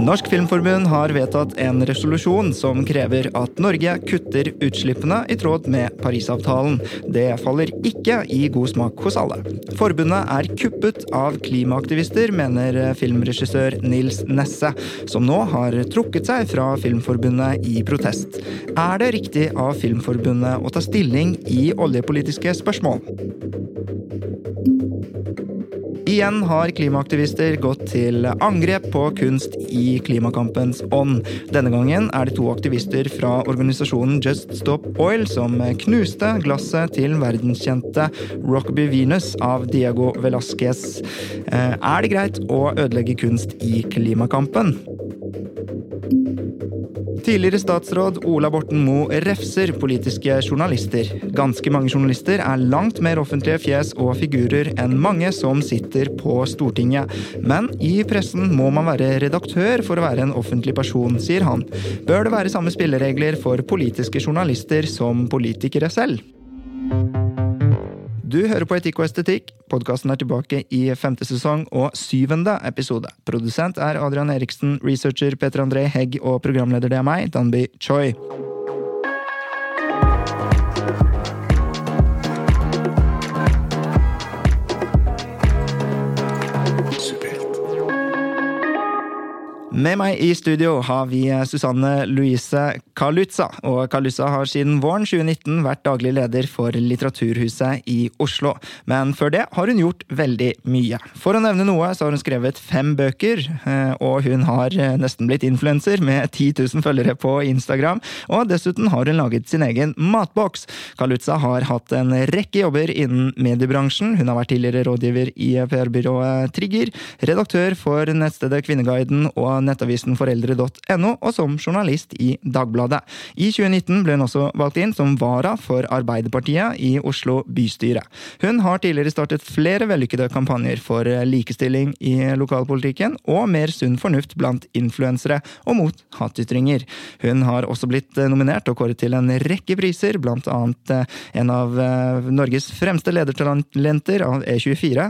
Norsk Filmforbund har vedtatt en resolusjon som krever at Norge kutter utslippene i tråd med Parisavtalen. Det faller ikke i god smak hos alle. Forbundet er kuppet av klimaaktivister, mener filmregissør Nils Nesse, som nå har trukket seg fra Filmforbundet i protest. Er det riktig av Filmforbundet å ta stilling i oljepolitiske spørsmål? Igjen har klimaaktivister gått til angrep på kunst i klimakampens ånd. Denne gangen er det to aktivister fra organisasjonen Just Stop Oil som knuste glasset til verdenskjente Rockby Venus av Diego Velázquez. Eh, Er det greit å ødelegge kunst i klimakampen? Tidligere statsråd Ola Borten Moe refser politiske journalister. Ganske mange journalister er langt mer offentlige fjes og figurer enn mange som sitter på Stortinget. Men i pressen må man være redaktør for å være en offentlig person, sier han. Bør det være samme spilleregler for politiske journalister som politikere selv? Du hører på Etikk og estetikk. Podkasten er tilbake i femte sesong og syvende episode. Produsent er Adrian Eriksen, researcher Peter André Hegg og programleder det er meg, Danby Choi. Med meg i studio har vi Susanne Louise Kalutza. Og Kalutza har siden våren 2019 vært daglig leder for Litteraturhuset i Oslo. Men før det har hun gjort veldig mye. For å nevne noe så har hun skrevet fem bøker, eh, og hun har nesten blitt influenser med 10 000 følgere på Instagram. Og dessuten har hun laget sin egen matboks. Kalutza har hatt en rekke jobber innen mediebransjen. Hun har vært tidligere rådgiver i PR-byrået Trigger, redaktør for nettstedet Kvinneguiden og nettavisen foreldre.no, og som journalist i Dagbladet. I 2019 ble hun også valgt inn som vara for Arbeiderpartiet i Oslo bystyre. Hun har tidligere startet flere vellykkede kampanjer for likestilling i lokalpolitikken, og mer sunn fornuft blant influensere og mot hatytringer. Hun har også blitt nominert og kåret til en rekke priser, blant annet en av Norges fremste ledertalenter av E24,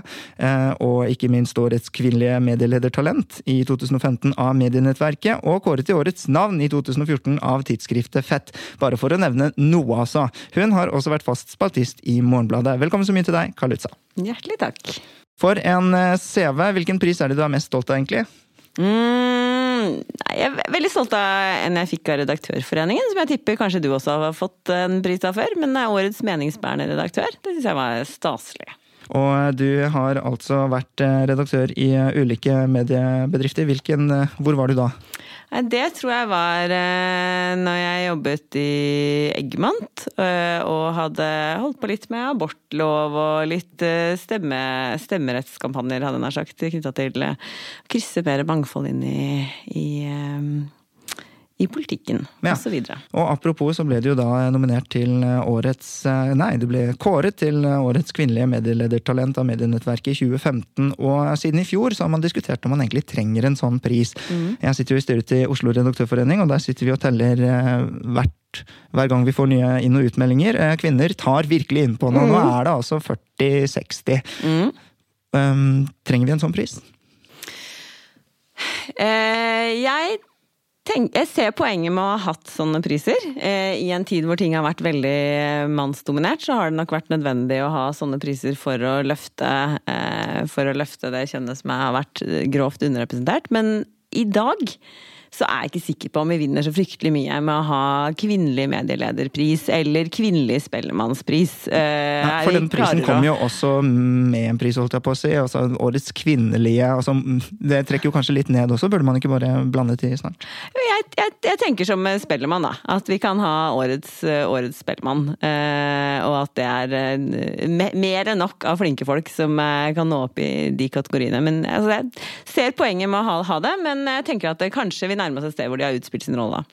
og ikke minst årets kvinnelige medieledertalent i 2015 av Medienettverket, og kåret til årets navn i 2014 av tidsskriftet Fett. Bare for å nevne noe, altså. Hun har også vært fast spaltist i Morgenbladet. Velkommen så mye til deg, Kalutza. Hjertelig takk. For en CV. Hvilken pris er det du er mest stolt av, egentlig? Mm, jeg er veldig stolt av en jeg fikk av Redaktørforeningen, som jeg tipper kanskje du også har fått en pris av før. Men er årets meningsbærende redaktør. Det syns jeg var staselig. Og du har altså vært redaktør i ulike mediebedrifter. Hvilken, hvor var du da? Det tror jeg var når jeg jobbet i Eggmant og hadde holdt på litt med abortlov og litt stemme, stemmerettskampanjer, hadde jeg nær sagt, knytta til å krysse mer mangfold inn i, i i politikken ja. osv. Og apropos så ble du jo da nominert til årets Nei, du ble kåret til årets kvinnelige medieledertalent av Medienettverket i 2015. Og siden i fjor så har man diskutert om man egentlig trenger en sånn pris. Mm. Jeg sitter jo i styret til Oslo Redaktørforening, og der sitter vi og teller hvert hver gang vi får nye inn- og utmeldinger. Kvinner tar virkelig innpå nå. Mm. Nå er det altså 40-60. Mm. Um, trenger vi en sånn pris? Eh, jeg tenk, jeg ser poenget med å ha hatt sånne priser. Eh, I en tid hvor ting har vært veldig mannsdominert, så har det nok vært nødvendig å ha sånne priser for å løfte, eh, for å løfte det kjønnet som har vært grovt underrepresentert. Men i dag så er jeg ikke sikker på om vi vinner så fryktelig mye med å ha kvinnelig medielederpris eller kvinnelig Spellemannspris. Eh, for den prisen kom jo også med en pris, holdt jeg på å si. Altså, årets kvinnelige altså, Det trekker jo kanskje litt ned også, burde man ikke bare blande til snart? Jeg, jeg, jeg tenker som Spellemann, da. At vi kan ha årets, årets Spellemann. Eh, og at det er eh, mer enn nok av flinke folk som kan nå opp i de kategoriene. Men altså, jeg ser poenget med å ha, ha det, men jeg tenker at det kanskje vi nærmer seg et sted hvor de har utspilt sin rolle.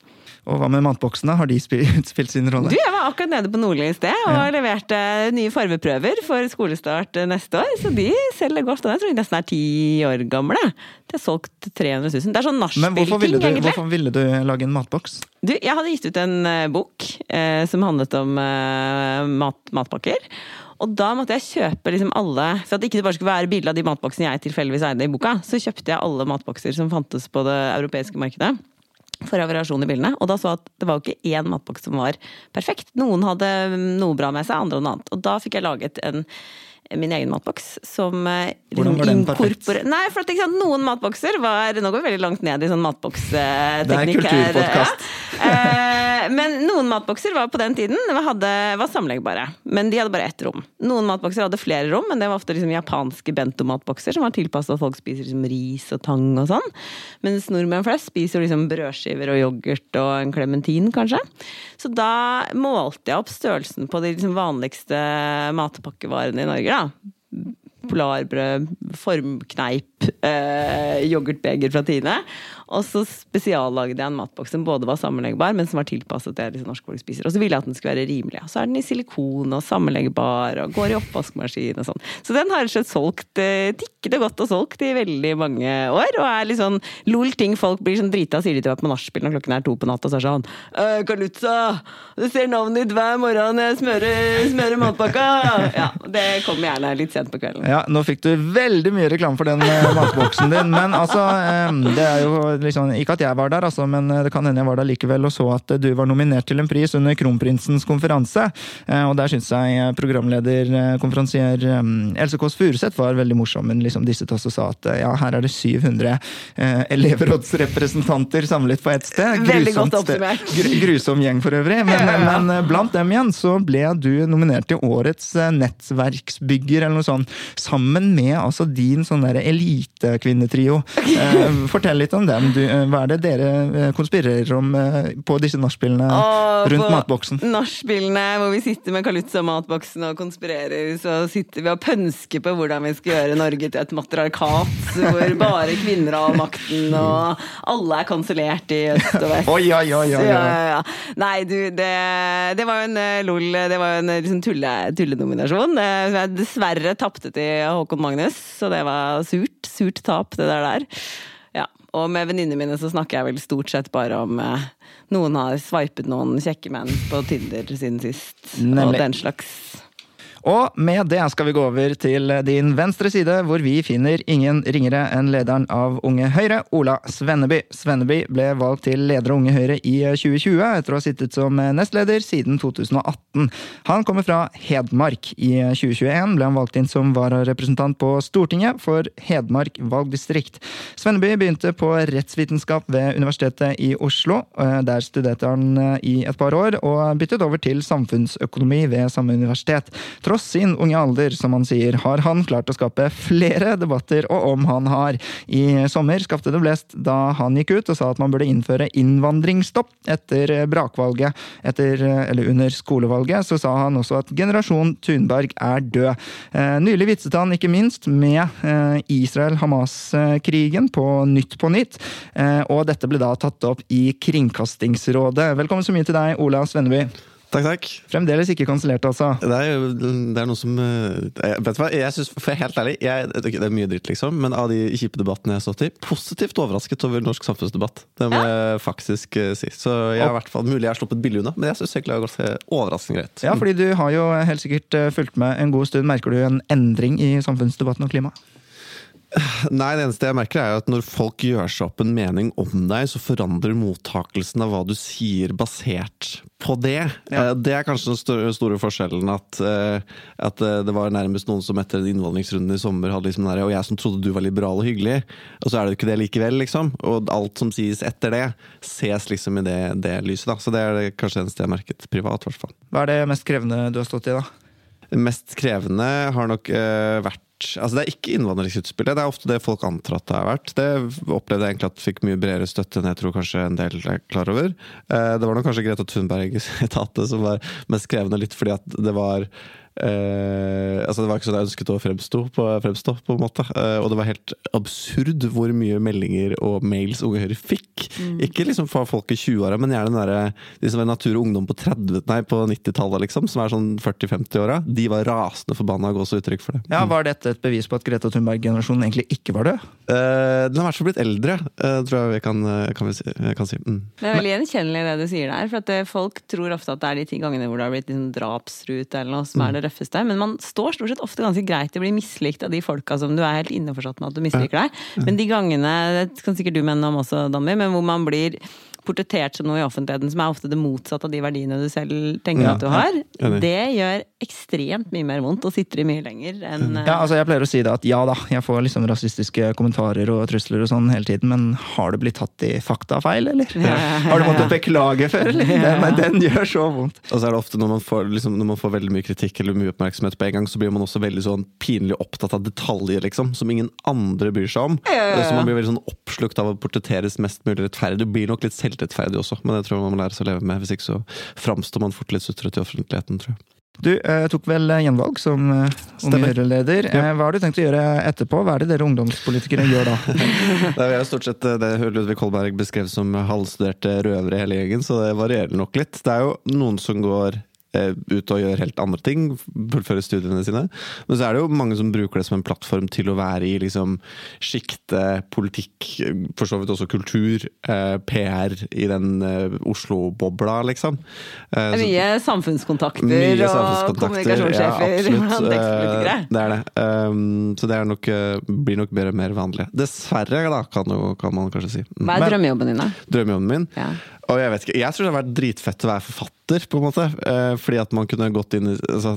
Og hva med matboksene, har de utspilt sin rolle? Du, Jeg var akkurat nede på Nordli i sted og ja. leverte nye farveprøver for skolestart neste år. Så de selger godt. Og jeg tror de nesten er ti år gamle. De har solgt 300 000. Det er sånn nachspiel-ting, egentlig. Men Hvorfor ville du lage en matboks? Du, jeg hadde gitt ut en uh, bok eh, som handlet om eh, mat, matpakker. Og da måtte jeg kjøpe liksom alle For at det ikke bare skulle være bilde av de matboksene jeg tilfeldigvis eide i boka, så kjøpte jeg alle matbokser som fantes på det europeiske markedet. For å ha variasjon i bildene. Og da så at det var jo ikke én matboks som var perfekt. Noen hadde noe bra med seg, andre noe annet. Og da fikk jeg laget en min egen matboks som eh, liksom, Hvordan var den perfekt? Nei, for at, sant, noen matbokser var Nå går vi veldig langt ned i sånn matboksteknikk Det er kulturpodkast. Ja. Eh, men noen matbokser var på den tiden hadde, var sammenleggbare. Men de hadde bare ett rom. Noen matbokser hadde flere rom, men det var ofte liksom japanske bento-matbokser som var tilpasset at folk spiser liksom ris og tang og sånn. Mens nordmenn flest spiser liksom brødskiver og yoghurt og en klementin, kanskje. Så da målte jeg opp størrelsen på de liksom vanligste matpakkevarene i Norge. da 嗯。Polarbrød, formkneip, eh, yoghurtbeger fra Tine. Og så spesiallagde jeg en matboks som både var sammenleggbar, men som var tilpasset det liksom norske folk spiser. Og så ville jeg at den skulle være rimelig. Og Så er den i silikon og sammenleggbar og går i oppvaskmaskin og sånn. Så den har rett og slett solgt eh, tikkende godt og solgt i veldig mange år. Og er litt sånn lol ting folk blir sånn drita, sier de til meg på nachspiel når klokken er to på natta, og så er det sånn Kalutza, du ser navnet ditt hver morgen jeg smører, smører matpakka! Ja, det kommer gjerne litt sent på kvelden. Ja, nå fikk du veldig mye reklame for den uh, matboksen din, men altså um, Det er jo liksom, Ikke at jeg var der, altså, men det kan hende jeg var der likevel og så at du var nominert til en pris under Kronprinsens konferanse. Og der syns jeg programleder, konferansier Else Kåss Furuseth var veldig morsom. Men liksom disse to sa at ja, her er det 700 elevrådsrepresentanter samlet på ett sted. Grusomt, sted. grusom gjeng for øvrig. Men, men blant dem igjen så ble du nominert til årets nettverksbygger eller noe sånt. Sammen med altså din sånn elitekvinnetrio. Eh, fortell litt om dem. Du, eh, hva er det dere eh, konspirerer om eh, på disse nachspielene rundt matboksen? Nachspielene hvor vi sitter med Kalutza-matboksen og konspirerer, så sitter vi og pønsker på hvordan vi skal gjøre Norge til et matriarkat hvor bare kvinner har makten, og alle er kansellert i øst og vest. Oi, oi, oi, oi. Ja, ja. Nei, du, det, det var jo en lol, det var jo en liksom, tulle, tullenominasjon. Dessverre tapte til Håkon Magnus, så det var surt. Surt tap, det der der. Ja. Og med venninnene mine så snakker jeg vel stort sett bare om eh, noen har sveipet noen kjekke menn på Tinder siden sist, Nemlig. og den slags. Og med det skal vi gå over til din venstre side, hvor vi finner ingen ringere enn lederen av Unge Høyre, Ola Svenneby. Svenneby ble valgt til leder av Unge Høyre i 2020, etter å ha sittet som nestleder siden 2018. Han kommer fra Hedmark. I 2021 ble han valgt inn som vararepresentant på Stortinget for Hedmark valgdistrikt. Svenneby begynte på rettsvitenskap ved Universitetet i Oslo. Der studerte han i et par år, og byttet over til samfunnsøkonomi ved samme universitet tross sin unge alder, som han sier, har han klart å skape flere debatter, og om han har. I sommer skapte det blest da han gikk ut og sa at man burde innføre innvandringsstopp etter brakvalget. Etter, eller under skolevalget så sa han også at generasjon Thunberg er død. Eh, nylig vitset han ikke minst med eh, Israel-Hamas-krigen på Nytt på nytt, eh, og dette ble da tatt opp i Kringkastingsrådet. Velkommen så mye til deg, Ola Svenneby. Takk, takk. Fremdeles ikke kansellert, altså? Det er, det er noe som eh, jeg, Vet du hva, jeg synes, for helt ærlig, jeg, det er mye dritt, liksom, men av de kjipe debattene jeg har stått i, positivt overrasket over norsk samfunnsdebatt. Det må jeg faktisk uh, si. Så jeg har i hvert fall mulig jeg har sluppet billig unna, men jeg syns egentlig det har gått overraskende greit. Ja, fordi du har jo helt sikkert eh, fulgt med en god stund. Merker du en endring i samfunnsdebatten og klimaet? Nei, det eneste jeg merker er jo at når folk gjør seg opp en mening om deg, så forandrer mottakelsen av hva du sier basert på det. Ja. Eh, Det er kanskje den store, forskjellen at, eh, at eh, det var nærmest noen som etter innvandringsrunden i sommer hadde liksom den Og jeg som trodde du var liberal og hyggelig, og så er det ikke det likevel, liksom. Og alt som sies etter det, ses liksom i det, det lyset, da. Så det er det kanskje det eneste jeg har merket privat, i hvert fall. Hva er det mest krevende du har stått i, da? Det mest krevende har nok uh, vært Altså Det er ikke innvandringsutspillet, det er ofte det folk antar at det har vært. Det opplevde jeg egentlig at fikk mye bredere støtte enn jeg tror kanskje en del er klar over. Eh, det var nok kanskje Greta Thunberg-etatet som var mest krevende, litt fordi at det var eh, altså Det var ikke sånn jeg ønsket å fremstå, på, fremstå, på en måte. Eh, og det var helt absurd hvor mye meldinger og mails Unge Høyre fikk. Ikke liksom fra folk i 20-åra, men gjerne den der, de som er Natur og Ungdom på 30, nei, på 90-tallet, liksom, som er sånn 40-50-åra. De var rasende forbanna og ga også uttrykk for det. Ja, Var dette et bevis på at Greta Thunberg-generasjonen egentlig ikke var død? Eh, den har i hvert fall blitt eldre, eh, tror jeg vi kan, eh, kan, vi si, kan si. Mm. Det er veldig gjenkjennelig det du sier der. For at folk tror ofte at det er de ti gangene hvor det har blitt liksom drapsrute eller noe som er det røffeste. Men man står stort sett ofte ganske greit i å bli mislikt av de folka som du er helt innforstått med at du misliker deg. Men de gangene, det kan sikkert du mene om også, Danny, men hvor man blir portrettert som noe i offentligheten som er ofte det motsatte av de verdiene du selv tenker Ja, at du har, ja, det gjør ekstremt mye mer vondt og sitter i mye lenger enn eh, Ja, altså Jeg pleier å si det at ja da, jeg får liksom rasistiske kommentarer og trusler og sånn hele tiden, men har du blitt tatt i faktafeil, eller? Har du måttet beklage før, eller? Den, den gjør så vondt. Og så er det ofte når man, får, liksom, når man får veldig mye kritikk eller mye oppmerksomhet på en gang, så blir man også veldig sånn pinlig opptatt av detaljer, liksom, som ingen andre bryr seg om. ja, ja. Så man blir veldig sånn oppslukt av å portretteres mest mulig rettferdig. Du blir nok litt selvrettferdig også, men det tror jeg man må lære seg å leve med. Hvis ikke så framstår man fort litt sutrete i offentligheten, tror jeg. Du eh, tok vel eh, gjenvalg som eh, Høyre-leder. Ja. Eh, Hva har du tenkt å gjøre etterpå? Hva er det dere ungdomspolitikere gjør da? Det er jo stort sett eh, det Ludvig Holberg beskrev som halvstuderte røvere i hele gjengen, så det varierer nok litt. Det er jo noen som går ut og gjør helt andre ting, fullfører studiene sine. Men så er det jo mange som bruker det som en plattform til å være i liksom sjiktet politikk, for så vidt også kultur, eh, PR i den eh, Oslo-bobla, liksom. Eh, så- mye samfunnskontakter mye og samfunnskontakter, kommunikasjonssjefer ja, absolutt. Eh, Det er det. Um, så det nok, eh, blir nok mer og mer vanlig. Dessverre, da, kan, jo, kan man kanskje si. Mm. Hva er drømmejobben din, da? Drømmejobben min. Ja. Og jeg vet ikke, jeg tror det hadde vært dritfett å være forfatter, på en måte. Eh, fordi at man kunne gått inn i altså,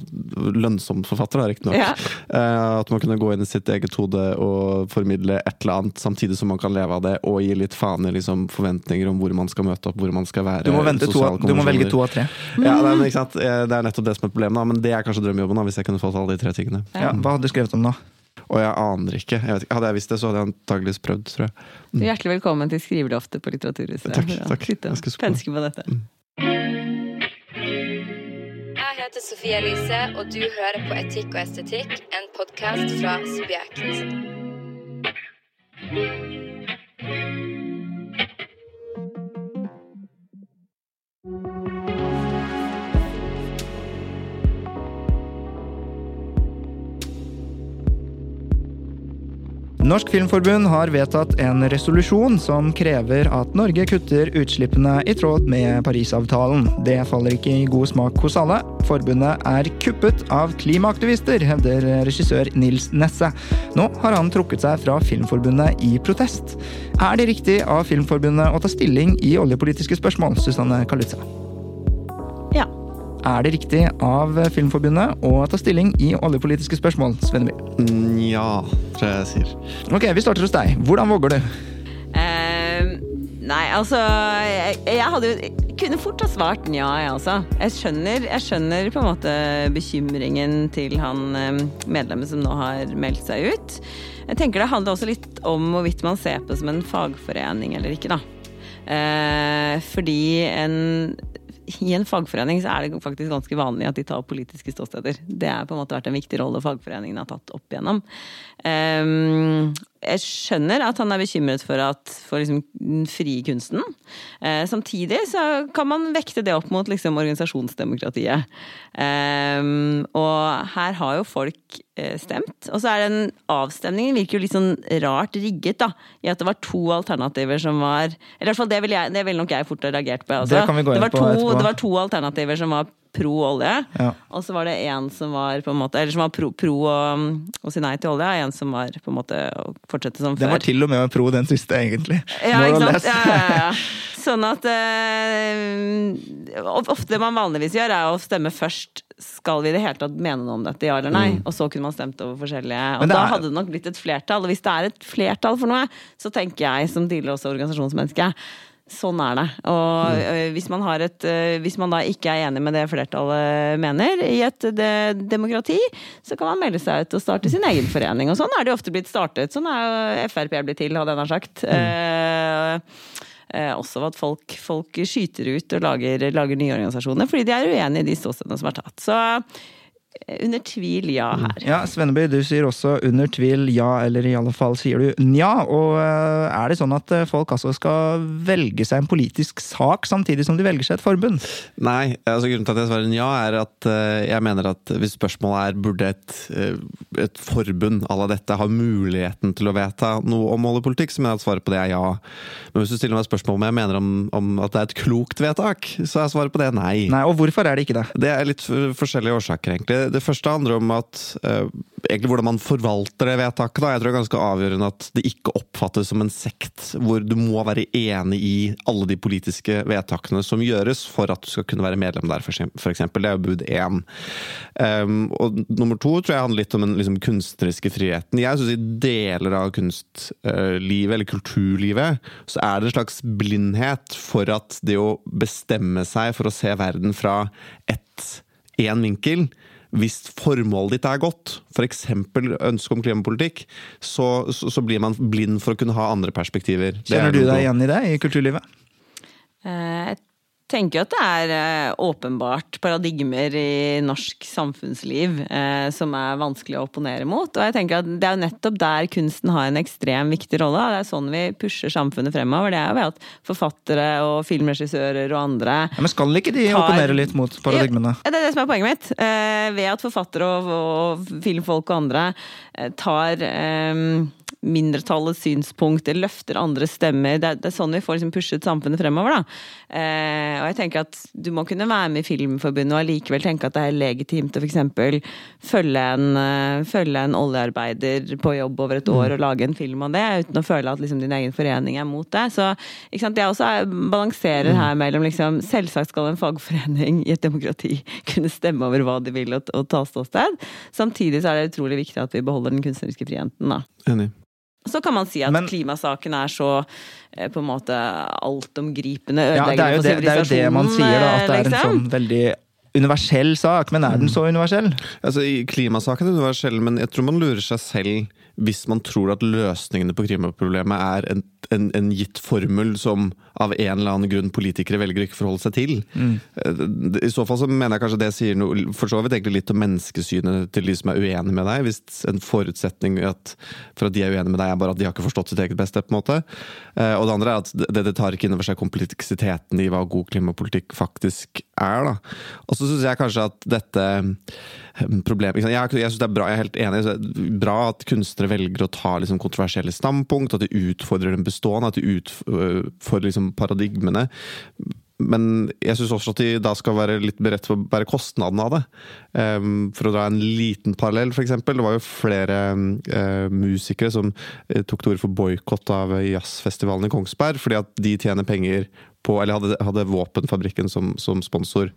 Lønnsom forfatter, da, riktignok. Ja. Eh, at man kunne gå inn i sitt eget hode og formidle et eller annet, samtidig som man kan leve av det, og gi litt faen i liksom, forventninger om hvor man skal møte opp, hvor man skal være. Du må, vente to, du må velge to av tre. Ja, det men ikke sant? Eh, Det er nettopp det som er problemet, da. men det er kanskje drømmejobben, da, hvis jeg kunne fått alle de tre tingene. Ja, hva hadde du skrevet om da? Og jeg aner ikke. Jeg vet ikke. Hadde jeg visst det, så hadde jeg antakeligvis prøvd, tror jeg. Er Hjertelig velkommen til Skriveloftet på Litteraturhuset. Takk, takk. Jeg skal. Penske på dette. Jeg heter Sofie Elise, og du hører på Etikk og estetikk, en podkast fra Subjekt. Norsk Filmforbund har vedtatt en resolusjon som krever at Norge kutter utslippene i tråd med Parisavtalen. Det faller ikke i god smak hos alle. Forbundet er kuppet av klimaaktivister, hevder regissør Nils Nesse. Nå har han trukket seg fra Filmforbundet i protest. Er det riktig av Filmforbundet å ta stilling i oljepolitiske spørsmål, Susanne Kalutza? Ja. Er det riktig av Filmforbundet å ta stilling i oljepolitiske spørsmål, Svenneby? Nja, tror jeg jeg sier. Ok, vi starter hos deg. Hvordan våger du? Uh, nei, altså jeg, jeg hadde jo kunne fort ha svart nja, jeg også. Jeg skjønner, jeg skjønner på en måte bekymringen til han eh, medlemmet som nå har meldt seg ut. Jeg tenker det handler også litt om hvorvidt man ser på det som en fagforening eller ikke, da. Eh, fordi en i en fagforening så er det faktisk ganske vanlig at de tar politiske ståsteder. Det har på en måte vært en viktig rolle fagforeningen har tatt opp igjennom. Ehm, jeg skjønner at han er bekymret for, at, for liksom den frie kunsten. Eh, samtidig så kan man vekte det opp mot liksom organisasjonsdemokratiet. Ehm, og her har jo folk eh, stemt. Og så er den avstemningen virker jo litt sånn rart rigget, da. I at det var to alternativer som var Eller i hvert fall det ville jeg- det ville nok jeg fort ha reagert på. jeg. Det kan vi gå inn det var på to. Det var to alternativer som var pro olje. Ja. Og så var det en som var på en måte Eller som var pro, pro å, å si nei til olje, og en som var på en måte å fortsette som Den før. var til og med pro, den siste, egentlig. Ja, More ikke sant? Ja, ja, ja. Sånn at øh, Ofte det man vanligvis gjør, er å stemme først. Skal vi i det hele tatt mene noe om dette, ja eller nei? Og så kunne man stemt over forskjellige. Og er... da hadde det nok blitt et flertall. Og hvis det er et flertall for noe, så tenker jeg som tidligere også organisasjonsmenneske Sånn er det. Og ø, hvis, man har et, hvis man da ikke er enig med det flertallet mener i et demokrati, så kan man melde seg ut og starte sin egen forening. Og sånn er det jo ofte blitt startet. Sånn er jo Frp blitt til, hadde jeg nær sagt. Eh, eh, også at folk, folk skyter ut og lager, lager nye organisasjoner fordi de er uenig i de ståstedene som er tatt. Så eh, under tvil ja her. Ja, Svenneby, du sier også under tvil ja, eller i alle fall sier du nja. Og eh, er det sånn at eh, folk altså skal velge seg en politisk sak samtidig som de velger seg et forbund? Nei, altså grunnen til at jeg svarer nja, er at eh, jeg mener at hvis spørsmålet er burde et, eh, et forbund à la dette ha muligheten til å vedta noe om oljepolitikk, så mener jeg at svaret på det er ja. Men hvis du stiller meg spørsmål om jeg mener om, om at det er et klokt vedtak, så er svaret på det nei. Nei, og hvorfor er det ikke det? Det er litt forskjellige årsaker, egentlig. Det første handler om at eh, egentlig hvordan man forvalter det vedtaket. Da. Jeg tror det er ganske avgjørende at det ikke oppfattes som en sekt, hvor du må være enig i alle de politiske vedtakene som gjøres for at du skal kunne være medlem der, eksempel. Det er jo bud én. Um, og nummer to tror jeg handler litt om den liksom, kunstneriske friheten. Jeg syns i deler av kunstlivet, eller kulturlivet, så er det en slags blindhet for at det å bestemme seg for å se verden fra ett én vinkel. Hvis formålet ditt er godt, f.eks. ønske om klimapolitikk, så, så, så blir man blind for å kunne ha andre perspektiver. Er Kjenner du deg igjen i det i kulturlivet? Eh, Jeg tenker jo at det er eh, åpenbart paradigmer i norsk samfunnsliv eh, som er vanskelig å opponere mot. Og jeg tenker at det er jo nettopp der kunsten har en ekstrem viktig rolle. Det er sånn vi pusher samfunnet fremover. Det er jo ved at forfattere og filmregissører og andre Ja, men skal ikke de Tar- opponere litt mot paradigmene? Ja, det er det som er poenget mitt. Eh, ved at forfattere og, og filmfolk og andre eh, tar eh, mindretallets synspunkter, løfter andre stemmer. Det er, det er sånn vi får liksom pushet samfunnet fremover. Da. Eh, og jeg tenker at du må kunne være med i Filmforbundet og allikevel tenke at det er legitimt å f.eks. Følge, en, eh, følge en oljearbeider på jobb over et år og lage en film om det, uten å føle at liksom, din egen forening er mot det. Så ikke sant? jeg også er, balanserer her mellom liksom, Selvsagt skal en fagforening i et demokrati kunne stemme over hva de vil og, og ta ståsted. Samtidig så er det utrolig viktig at vi beholder den kunstneriske friheten. Da. Enig. Så kan man si at Men- klimasaken er så eh, på en måte altomgripende Ja, det er, jo ødeleggende det, det er jo det man sier, da. At det er en liksom. sånn veldig universell sak. Men er den så universell? Altså, Klimasaken er universell, men jeg tror man lurer seg selv hvis man tror at løsningene på klimaproblemet er en, en, en gitt formel som av en eller annen grunn politikere velger å ikke forholde seg til. Mm. I så fall så mener jeg kanskje det sier noe for så vidt egentlig litt om menneskesynet til de som er uenige med deg. Hvis en forutsetning at, for at de er uenige med deg, er bare at de har ikke forstått sitt eget beste. på en måte. Eh, Og det andre er at det, det tar ikke inn over seg kompleksiteten i hva god klimapolitikk faktisk er. da. Og så syns jeg kanskje at dette problemet ikke? Jeg, jeg synes det er bra, jeg er helt enig. det er Bra at kunstnere velger å ta liksom, kontroversielle standpunkt, at de utfordrer den bestående, at de utfordrer liksom, paradigmene. Men jeg syns også at de da skal være litt beredt på å bære kostnadene av det. Um, for å dra en liten parallell, f.eks. Det var jo flere uh, musikere som uh, tok til orde for boikott av jazzfestivalen i Kongsberg, fordi at de tjener penger på Eller hadde, hadde Våpenfabrikken som, som sponsor.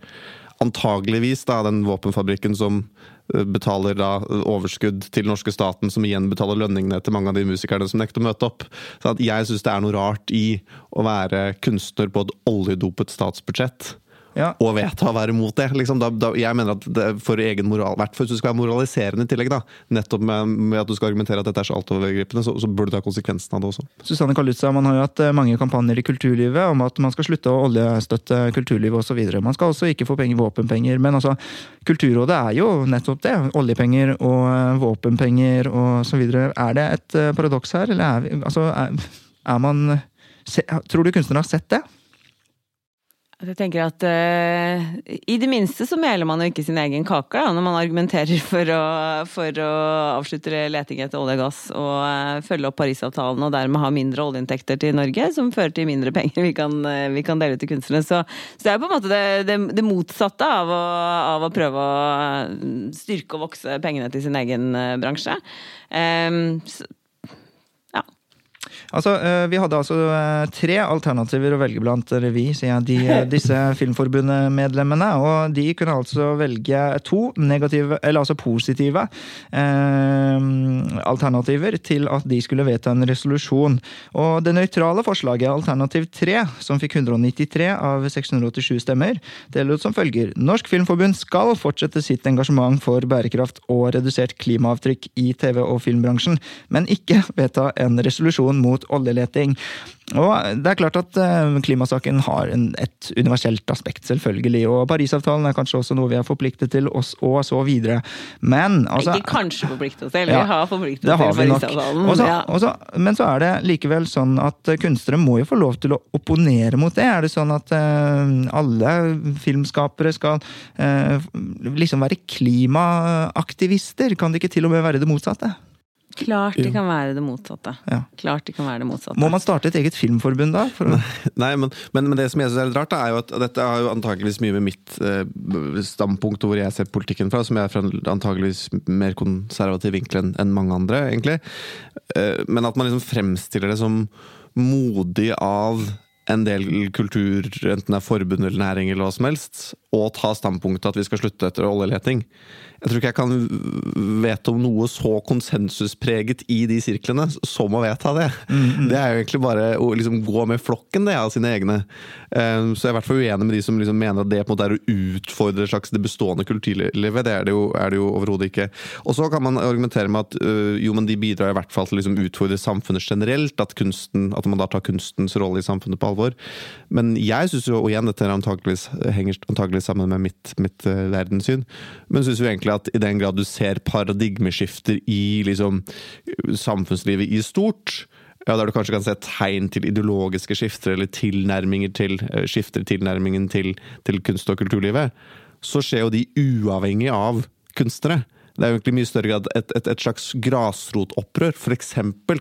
Antageligvis da, den våpenfabrikken som betaler da overskudd til norske staten, som igjen betaler lønningene til mange av de musikerne som nekter å møte opp. Så jeg syns det er noe rart i å være kunstner på et oljedopet statsbudsjett. Ja. Og vedta å være imot det. Liksom, da, da, jeg mener at det, for egen moral, hvert fall hvis du skal være moraliserende i tillegg, da, nettopp med, med at du skal argumentere at dette er så altovergripende, så, så burde du ta konsekvensen av det også. Susanne Kalutza, man har jo hatt eh, mange kampanjer i kulturlivet om at man skal slutte å oljestøtte kulturlivet osv. Man skal også ikke få penger, våpenpenger. Men altså, Kulturrådet er jo nettopp det. Oljepenger og eh, våpenpenger og så videre. Er det et eh, paradoks her, eller er, vi, altså, er, er man se, Tror du kunstnerne har sett det? Jeg tenker at uh, I det minste så meler man jo ikke sin egen kake da, når man argumenterer for å, for å avslutte leting etter olje og gass og uh, følge opp Parisavtalen og dermed ha mindre oljeinntekter til Norge, som fører til mindre penger vi kan, uh, vi kan dele ut til kunstnerne. Så, så, det er på en måte det, det, det motsatte av å, av å, prøve å styrke og vokse pengene til sin egen bransje. Um, så, Altså, eh, Vi hadde altså eh, tre alternativer å velge blant, revy, sier jeg, de, eh, disse Filmforbundet-medlemmene. Og de kunne altså velge to negative, eller altså positive eh, alternativer til at de skulle vedta en resolusjon. Og det nøytrale forslaget, alternativ tre, som fikk 193 av 687 stemmer, det lød som følger. Norsk Filmforbund skal fortsette sitt engasjement for bærekraft og redusert klimaavtrykk i TV- og filmbransjen, men ikke vedta en resolusjon mot oljeleting. Og det er klart at eh, klimasaken har en, et universelt aspekt, selvfølgelig. Og Parisavtalen er kanskje også noe vi er forpliktet til, oss, og så videre. Men altså Ikke kanskje forpliktet til, ja, vi har forpliktet til Parisavtalen. Også, ja. også, men så er det likevel sånn at kunstnere må jo få lov til å opponere mot det. Er det sånn at uh, alle filmskapere skal uh, liksom være klimaaktivister? Kan det ikke til og med være det motsatte? Klart det kan være det motsatte. Ja. Klart det kan være det motsatte. Må man starte et eget filmforbund da? Nei, men, men, men, det som jeg synes er litt rart, da, er jo at dette har jo antakeligvis mye med mitt eh, standpunkt hvor jeg ser politikken fra, som jeg er fra antakeligvis mer konservativ vinkel enn en mange andre, egentlig. Eh, men at man liksom fremstiller det som modig av en del kultur, enten det er forbund eller næring eller hva som helst, å ta standpunktet at vi skal slutte etter oljeleting. Jeg tror ikke jeg kan vite om noe så konsensuspreget i de sirklene som å vedta det. Mm, mm. Det er jo egentlig bare å liksom gå med flokken det av sine egne. Um, så jeg er i hvert fall uenig med de som liksom mener at det på en måte er å utfordre slags det bestående kulturlivet. Det er det jo, er jo overhodet ikke. Og så kan man argumentere med at øh, jo, men de bidrar i hvert fall til å liksom utfordre samfunnet generelt. At, kunsten, at man da tar kunstens rolle i samfunnet på alvor. Men jeg syns jo, og igjen, dette antakeligvis, henger antakeligvis sammen med mitt, mitt uh, verdenssyn, men syns jo egentlig at i den grad du ser paradigmeskifter i liksom, samfunnslivet i stort, ja, der du kanskje kan se tegn til ideologiske skifter eller tilnærminger til, eh, skifter tilnærmingen til, til kunst- og kulturlivet, så skjer jo de uavhengig av kunstnere. Det er jo egentlig mye større grad et, et, et slags grasrotopprør. F.eks.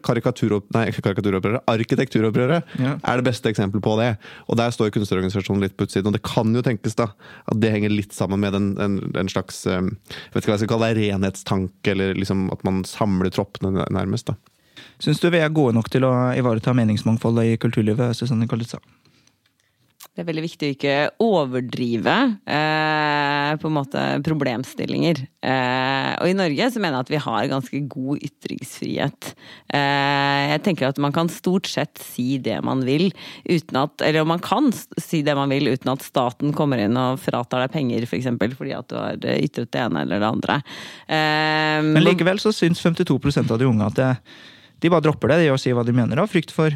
karikaturopprøret. Arkitekturopprøret ja. er det beste eksempelet på det. Og der står kunstnerorganisasjonen litt på utsiden. Og det kan jo tenkes da, at det henger litt sammen med en, en, en slags eh, jeg vet ikke hva jeg skal kalle det, renhetstanke, eller liksom at man samler troppene nærmest. da. Syns du vi er gode nok til å ivareta meningsmangfoldet i kulturlivet? Susanne Kallitza? Det er veldig viktig å ikke overdrive eh, på en måte problemstillinger. Eh, og i Norge så mener jeg at vi har ganske god ytringsfrihet. Eh, jeg tenker at man kan stort sett si det man vil uten at Eller man kan si det man vil uten at staten kommer inn og fratar deg penger, f.eks. For eksempel, fordi at du har ytret det ene eller det andre. Eh, Men likevel så syns 52% av de unge at det, de bare dropper det, de å si hva de mener av frykt for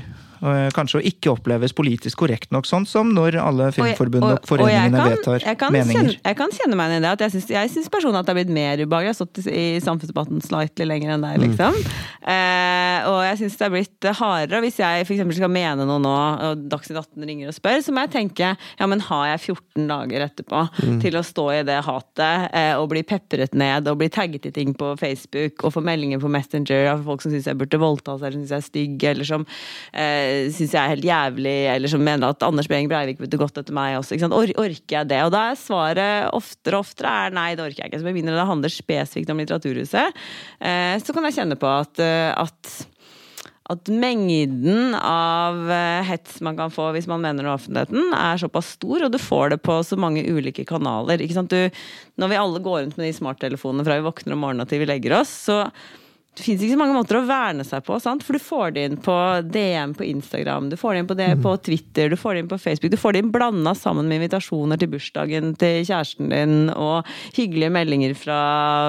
kanskje å ikke oppleves politisk korrekt nok, sånn som når alle filmforbund og, og, og foreningene kan, vedtar meninger. Kjenne, jeg kan kjenne meg inn i det. at Jeg syns personlig at det har blitt mer ubehagelig. Jeg har stått i samfunnsdebatten slightly lenger enn deg, liksom. Mm. Eh, og jeg syns det har blitt hardere. Hvis jeg f.eks. skal mene noe nå, og Dagsnytt 18 ringer og spør, så må jeg tenke ja, men har jeg 14 dager etterpå mm. til å stå i det hatet eh, og bli pepret ned og bli tagget i ting på Facebook og få meldinger på Messenger av folk som syns jeg burde voldtas eller syns jeg er stygg, eller som eh, eh, syns jeg er helt jævlig, eller som mener at Anders Behring Breivik burde gått etter meg også. Or orker jeg det? Og da er svaret oftere og oftere er nei, det orker jeg ikke. Så med mindre det handler spesifikt om Litteraturhuset, eh, så kan jeg kjenne på at, eh, at at mengden av eh, hets man kan få hvis man mener noe i offentligheten, er såpass stor, og du får det på så mange ulike kanaler. Du, når vi alle går rundt med de smarttelefonene fra vi våkner om morgenen til vi legger oss, så det fins ikke så mange måter å verne seg på, sant? for du får det inn på DM på Instagram, du får det inn på, det på mm. Twitter, du får det inn på Facebook. Du får det inn blanda sammen med invitasjoner til bursdagen til kjæresten din, og hyggelige meldinger fra,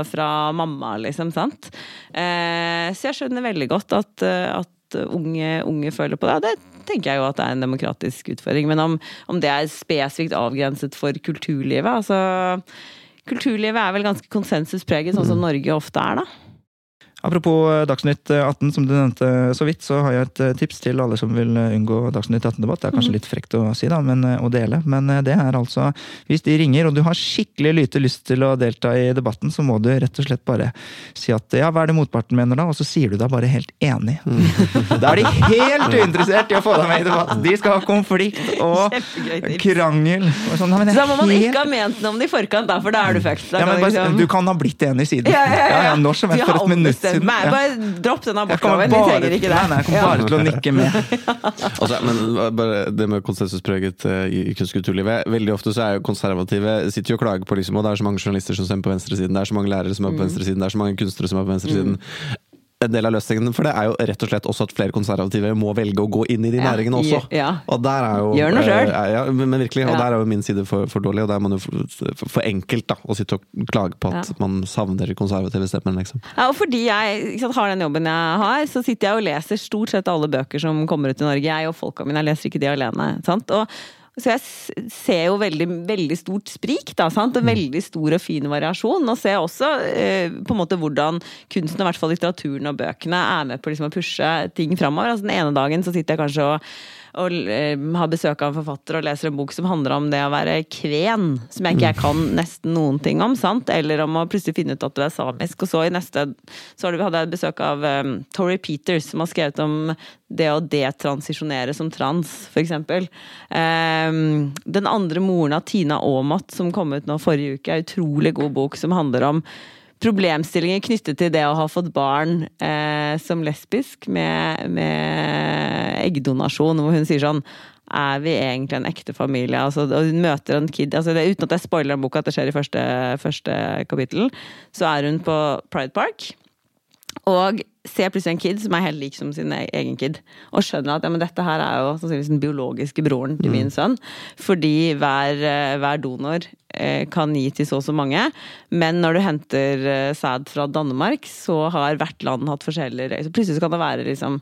fra mamma, liksom, sant. Eh, så jeg skjønner veldig godt at, at unge, unge, føler på det. Det tenker jeg jo at det er en demokratisk utfordring. Men om, om det er spesifikt avgrenset for kulturlivet, altså Kulturlivet er vel ganske konsensuspreget, sånn som mm. Norge ofte er, da. Apropos eh, Dagsnytt 18, som du nevnte så vidt, så har jeg et eh, tips til alle som vil eh, unngå Dagsnytt 18-debatt. Det er kanskje litt frekt å si, da, men, å dele, men det er altså Hvis de ringer og du har skikkelig lite lyst til å delta i debatten, så må du rett og slett bare si at ja, hva er det motparten mener da? Og så sier du deg bare helt enig. Da er de helt uinteressert i å få deg med i debatt! De skal ha konflikt og krangel. Og sånn, nei, men Så da må man helt- ikke ha ment noe om det i forkant, da, for da er du fucked. Ja, men bare, liksom- Du kan ha blitt enig siden. ja, ja, ja. ja, når som helst. For et minutt siden. Bare dropp den abortloven, vi trenger ikke det. nei, nei, jeg kommer bare til å nikke med. Altså, men bare det med konsensuspreget eh, i kunstkulturlivet. kunst- og kulturlivet Veldig ofte så er jo konservative sitter jo og klager på liksom, og det er så mange journalister som stemmer på venstresiden, det er så mange lærere som er på venstresiden, det er så mange kunstnere som er på venstresiden. En del av løsningen for det er jo rett og slett også at flere konservative må velge å gå inn i de Ja, næringene også. ja. Og der er jo Gjør noe eh, Ja, men virkelig. Og der er jo min side for, for dårlig, og der er man jo for, for, enkelt da, å sitte og klage på at man savner konservative stemmer, liksom. Ja, og fordi jeg sant, har den jobben jeg har, så sitter jeg og leser stort sett alle bøker som kommer ut i Norge. Jeg og folka mine, jeg leser ikke de alene. Sant? Og så jeg ser jo veldig, veldig stort sprik, da, sant? En veldig stor og fin variasjon. Og ser også eh, på en måte hvordan kunsten, og i hvert fall litteraturen og bøkene, er med på liksom, å pushe ting framover. Altså, den ene dagen så sitter jeg kanskje og og eh, har besøk av en forfatter og leser en bok som handler om det å være kven, som jeg ikke jeg kan nesten noen ting om, sant? eller om å plutselig finne ut at du er samisk. Og så i neste så hadde jeg besøk av um, Tori Peters, som har skrevet om det å detransisjonere som trans, eksempel. Um, den andre moren av Tina Aamodt, som kom ut nå forrige uke, er utrolig god bok som handler om problemstillinger knyttet til det å ha fått barn eh, som lesbisk med, med eggdonasjon, hvor hun sier sånn er vi egentlig en ekte familie? Altså, og hun møter en kid altså, det, Uten at jeg spoiler en boka, at det skjer i første, første kapittel, så er hun på Pride Park. Og ser plutselig en kid som er helt lik som sin e- egen kid. Og skjønner at ja, men dette her er jo sannsynligvis den biologiske broren til min sønn. Fordi hver, eh, hver donor kan gi til så og så mange. Men når du henter eh, sæd fra Danmark, så har hvert land hatt forskjellige så Plutselig kan det være liksom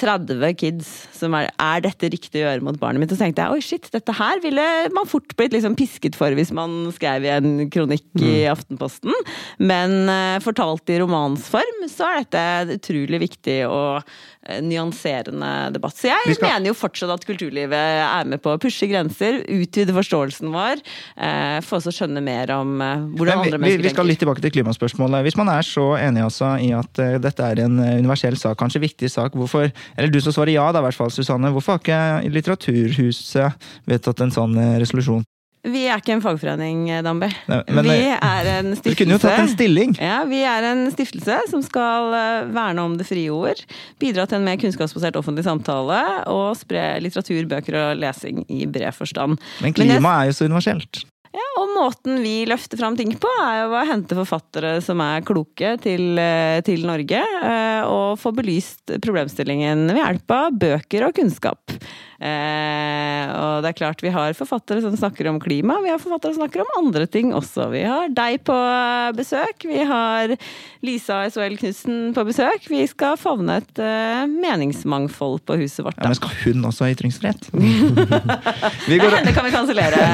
30 kids som er Er dette riktig å gjøre mot barnet mitt? Og så tenkte jeg oi, shit, dette her ville man fort blitt liksom pisket for hvis man skrev i en kronikk i Aftenposten. Men eh, fortalt i romansform, så er dette utrolig viktig eh, nyanserende debatt. Så jeg skal- mener jo fortsatt at kulturlivet er med på å pushe grenser, utvide forståelsen vår, eh, få oss å skjønne mer om eh, hvordan andre andre tenker. vi, vi skal litt tilbake til klimaspørsmålet. Hvis man er så enig altså, i at uh, dette er en eh, universell sak, kanskje viktig sak, hvorfor Eller du som svarer ja, da, i hvert fall, Susanne. Hvorfor har ikke Litteraturhuset vedtatt en sånn eh, resolusjon? Vi er ikke en fagforening, eh, Dambi. Vi er en stiftelse. Du kunne jo tatt en stilling! Ja, Vi er en stiftelse som skal eh, verne om det frie ord. Bidra til en mer kunnskapsbasert offentlig samtale og spre litteratur, bøker og lesing i bred forstand. Men Men jeg- klima er jo så universelt. Ja, og måten vi løfter fram ting på, er jo å hente forfattere som er kloke til, eh, til Norge, eh, og få belyst problemstillingen ved hjelp av bøker og kunnskap. Eh, og det er klart vi har forfattere som snakker om klima, vi har forfattere som snakker om andre ting også. Vi har deg på besøk, vi har Lisa SOL Knutsen på besøk. Vi skal favne et eh, meningsmangfold på huset vårt. Ja, men skal hun også ha ytringsfrihet? Nei, det kan vi kansellere,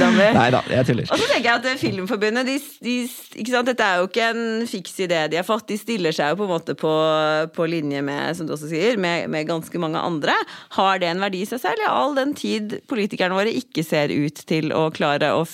Dambi. Nei da, jeg tuller. Og så tenker jeg at Filmforbundet de, de? Dette er jo ikke en fiks idé de har fått. De stiller seg jo på en måte på, på linje med som du også sier, med, med ganske mange andre. Har det en verdi i seg selv? All den tid politikerne våre ikke ser ut til å klare å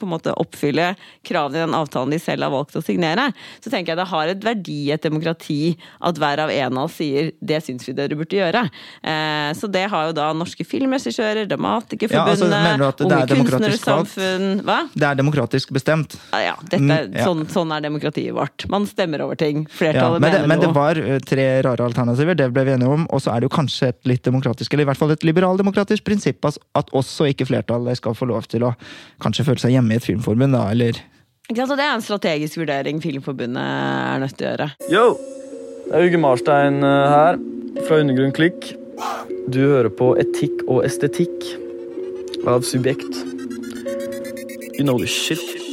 på en måte oppfylle kravene i den avtalen de selv har valgt å signere, så tenker jeg det har et verdi i et demokrati at hver av en av oss sier 'det syns vi dere burde gjøre'. Eh, så det har jo da norske filmregissører, Ja, Dramatikerforbundet, altså, mener det Unge er? Kunstnersamfunn Hva? Det er demokratisk bestemt. Ja, ja, dette, Mm, ja. Sånn, sånn er demokratiet vårt. Man stemmer over ting. Ja, Flertallet men, det, mener men det var eh, tre rare alternativer, det ble vi enige om. Og så er det jo kanskje et litt demokratisk, eller i hvert fall et liberaldemokratisk prinsipp at også ikke flertallet skal få lov til å kanskje føle seg hjemme i et filmforbund, da, eller Ikke sant? Og det er en strategisk vurdering Filmforbundet er nødt til å gjøre. Yo! Det er Uge Marstein eh, her, fra Undergrunn Klikk. Du hører på Etikk og estetikk av Subjekt. You know the shit.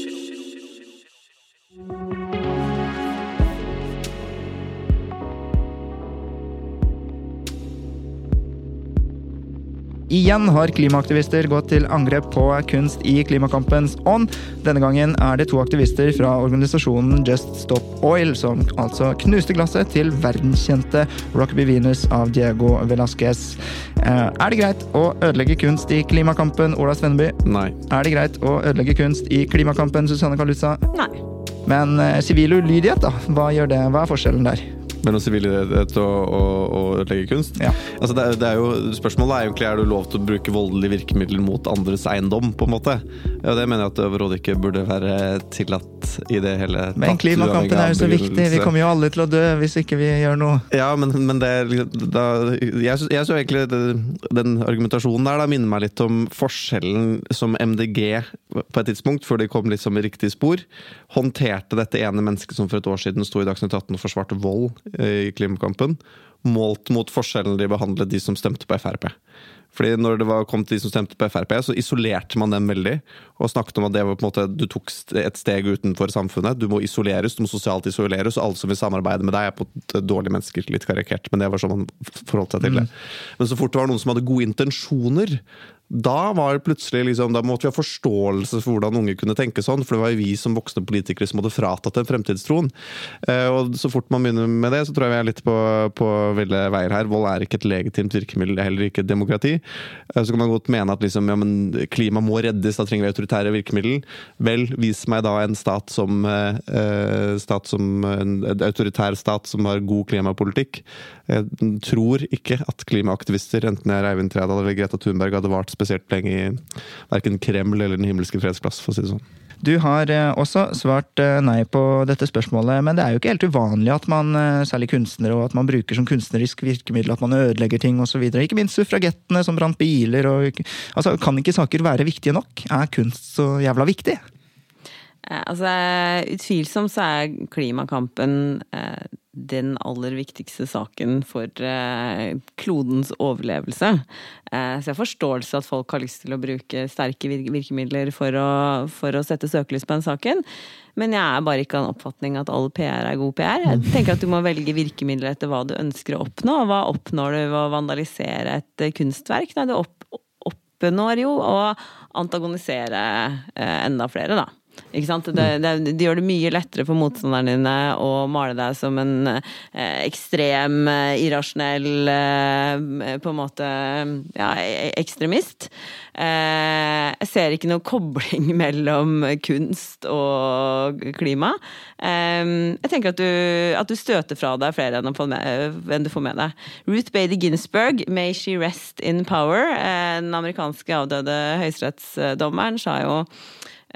Igjen har klimaaktivister gått til angrep på kunst i klimakampens ånd. Denne gangen er det to aktivister fra organisasjonen Just Stop Oil som altså knuste glasset til verdenskjente Rockaby Venus av Diego Velázquez. Eh, Er det greit å ødelegge kunst i klimakampen, Ola Svenneby? Nei. Er det greit å ødelegge kunst i klimakampen, Susanne Kalutza? Nei. Men eh, sivil ulydighet, da? Hva gjør det? Hva er forskjellen der? Mellom sivilidrett og, og, og ødelegge kunst? Ja. Altså det, er- det er jo, spørsmålet er egentlig er det lov til å bruke voldelige virkemidler mot andres eiendom. på en måte. Ja, Det mener jeg at det overhodet ikke burde være tillatt i det hele tatt. Men klimakampen er jo så viktig. Vi kommer jo alle til å dø hvis ikke vi gjør noe. Ja, men, men det liksom- da, Jeg syns egentlig det, den argumentasjonen der da minner meg litt om forskjellen som MDG på et tidspunkt, før de kom liksom i riktig spor, håndterte dette ene mennesket som for et år siden sto i Dagsnytt 18 og forsvarte vold i klimakampen, målt mot forskjellen de behandlet de som stemte på Frp. Fordi når det var, kom til de som stemte på Frp, så isolerte man dem veldig. Og snakket om at det var på en måte, du tok et steg utenfor samfunnet. Du må isoleres, du må sosialt isoleres, og alle som vil samarbeide med deg, er på et dårlige mennesker. Litt karikert, men det var sånn man forholdt seg til det. Men så fort det var noen som hadde gode intensjoner, da var det plutselig liksom, da måtte vi ha forståelse for hvordan unge kunne tenke sånn, for det var jo vi som voksne politikere som hadde fratatt dem fremtidstroen. Eh, og så fort man begynner med det, så tror jeg vi er litt på, på ville veier her. Vold er ikke et legitimt virkemiddel, er heller ikke et demokrati. Eh, så kan man godt mene at liksom, ja, klima må reddes, da trenger vi autoritære virkemiddel. Vel, vis meg da en stat som, eh, eh, stat som en autoritær stat som har god klimapolitikk. Jeg tror ikke at klimaaktivister, enten jeg er Eivind Trædal eller Greta Thunberg, hadde vart spesielt lenge i verken Kreml eller Den himmelske fredsplass, for å si det sånn. Du har eh, også svart eh, nei på dette spørsmålet, men det er jo ikke helt uvanlig at man, eh, særlig kunstnere, og at man bruker som kunstnerisk virkemiddel at man ødelegger ting osv. Ikke minst suffragettene som brant biler og Altså, kan ikke saker være viktige nok? Er kunst så jævla viktig? Altså, utvilsomt så er klimakampen eh, den aller viktigste saken for eh, klodens overlevelse. Eh, så jeg forståelse at folk har lyst til å bruke sterke virkemidler for å, for å sette søkelys på den saken. Men jeg er bare ikke av den oppfatning at all PR er god PR. Jeg tenker at du må velge virkemidler etter hva du ønsker å oppnå. Og hva oppnår du ved å vandalisere et eh, kunstverk? Nei, du opp oppnår jo å antagonisere enda flere, da. Det, det, de gjør det mye lettere for motstanderne dine å male deg som en eh, ekstrem, eh, irrasjonell eh, på en måte ja, e- ekstremist. Eh, jeg ser ikke noe kobling mellom kunst og klima. Eh, jeg tenker at du, at du støter fra deg flere enn, med, enn du får med deg. Ruth Bader Ginsburg, 'May she rest in power', eh, den amerikanske avdøde høyesterettsdommeren, sa jo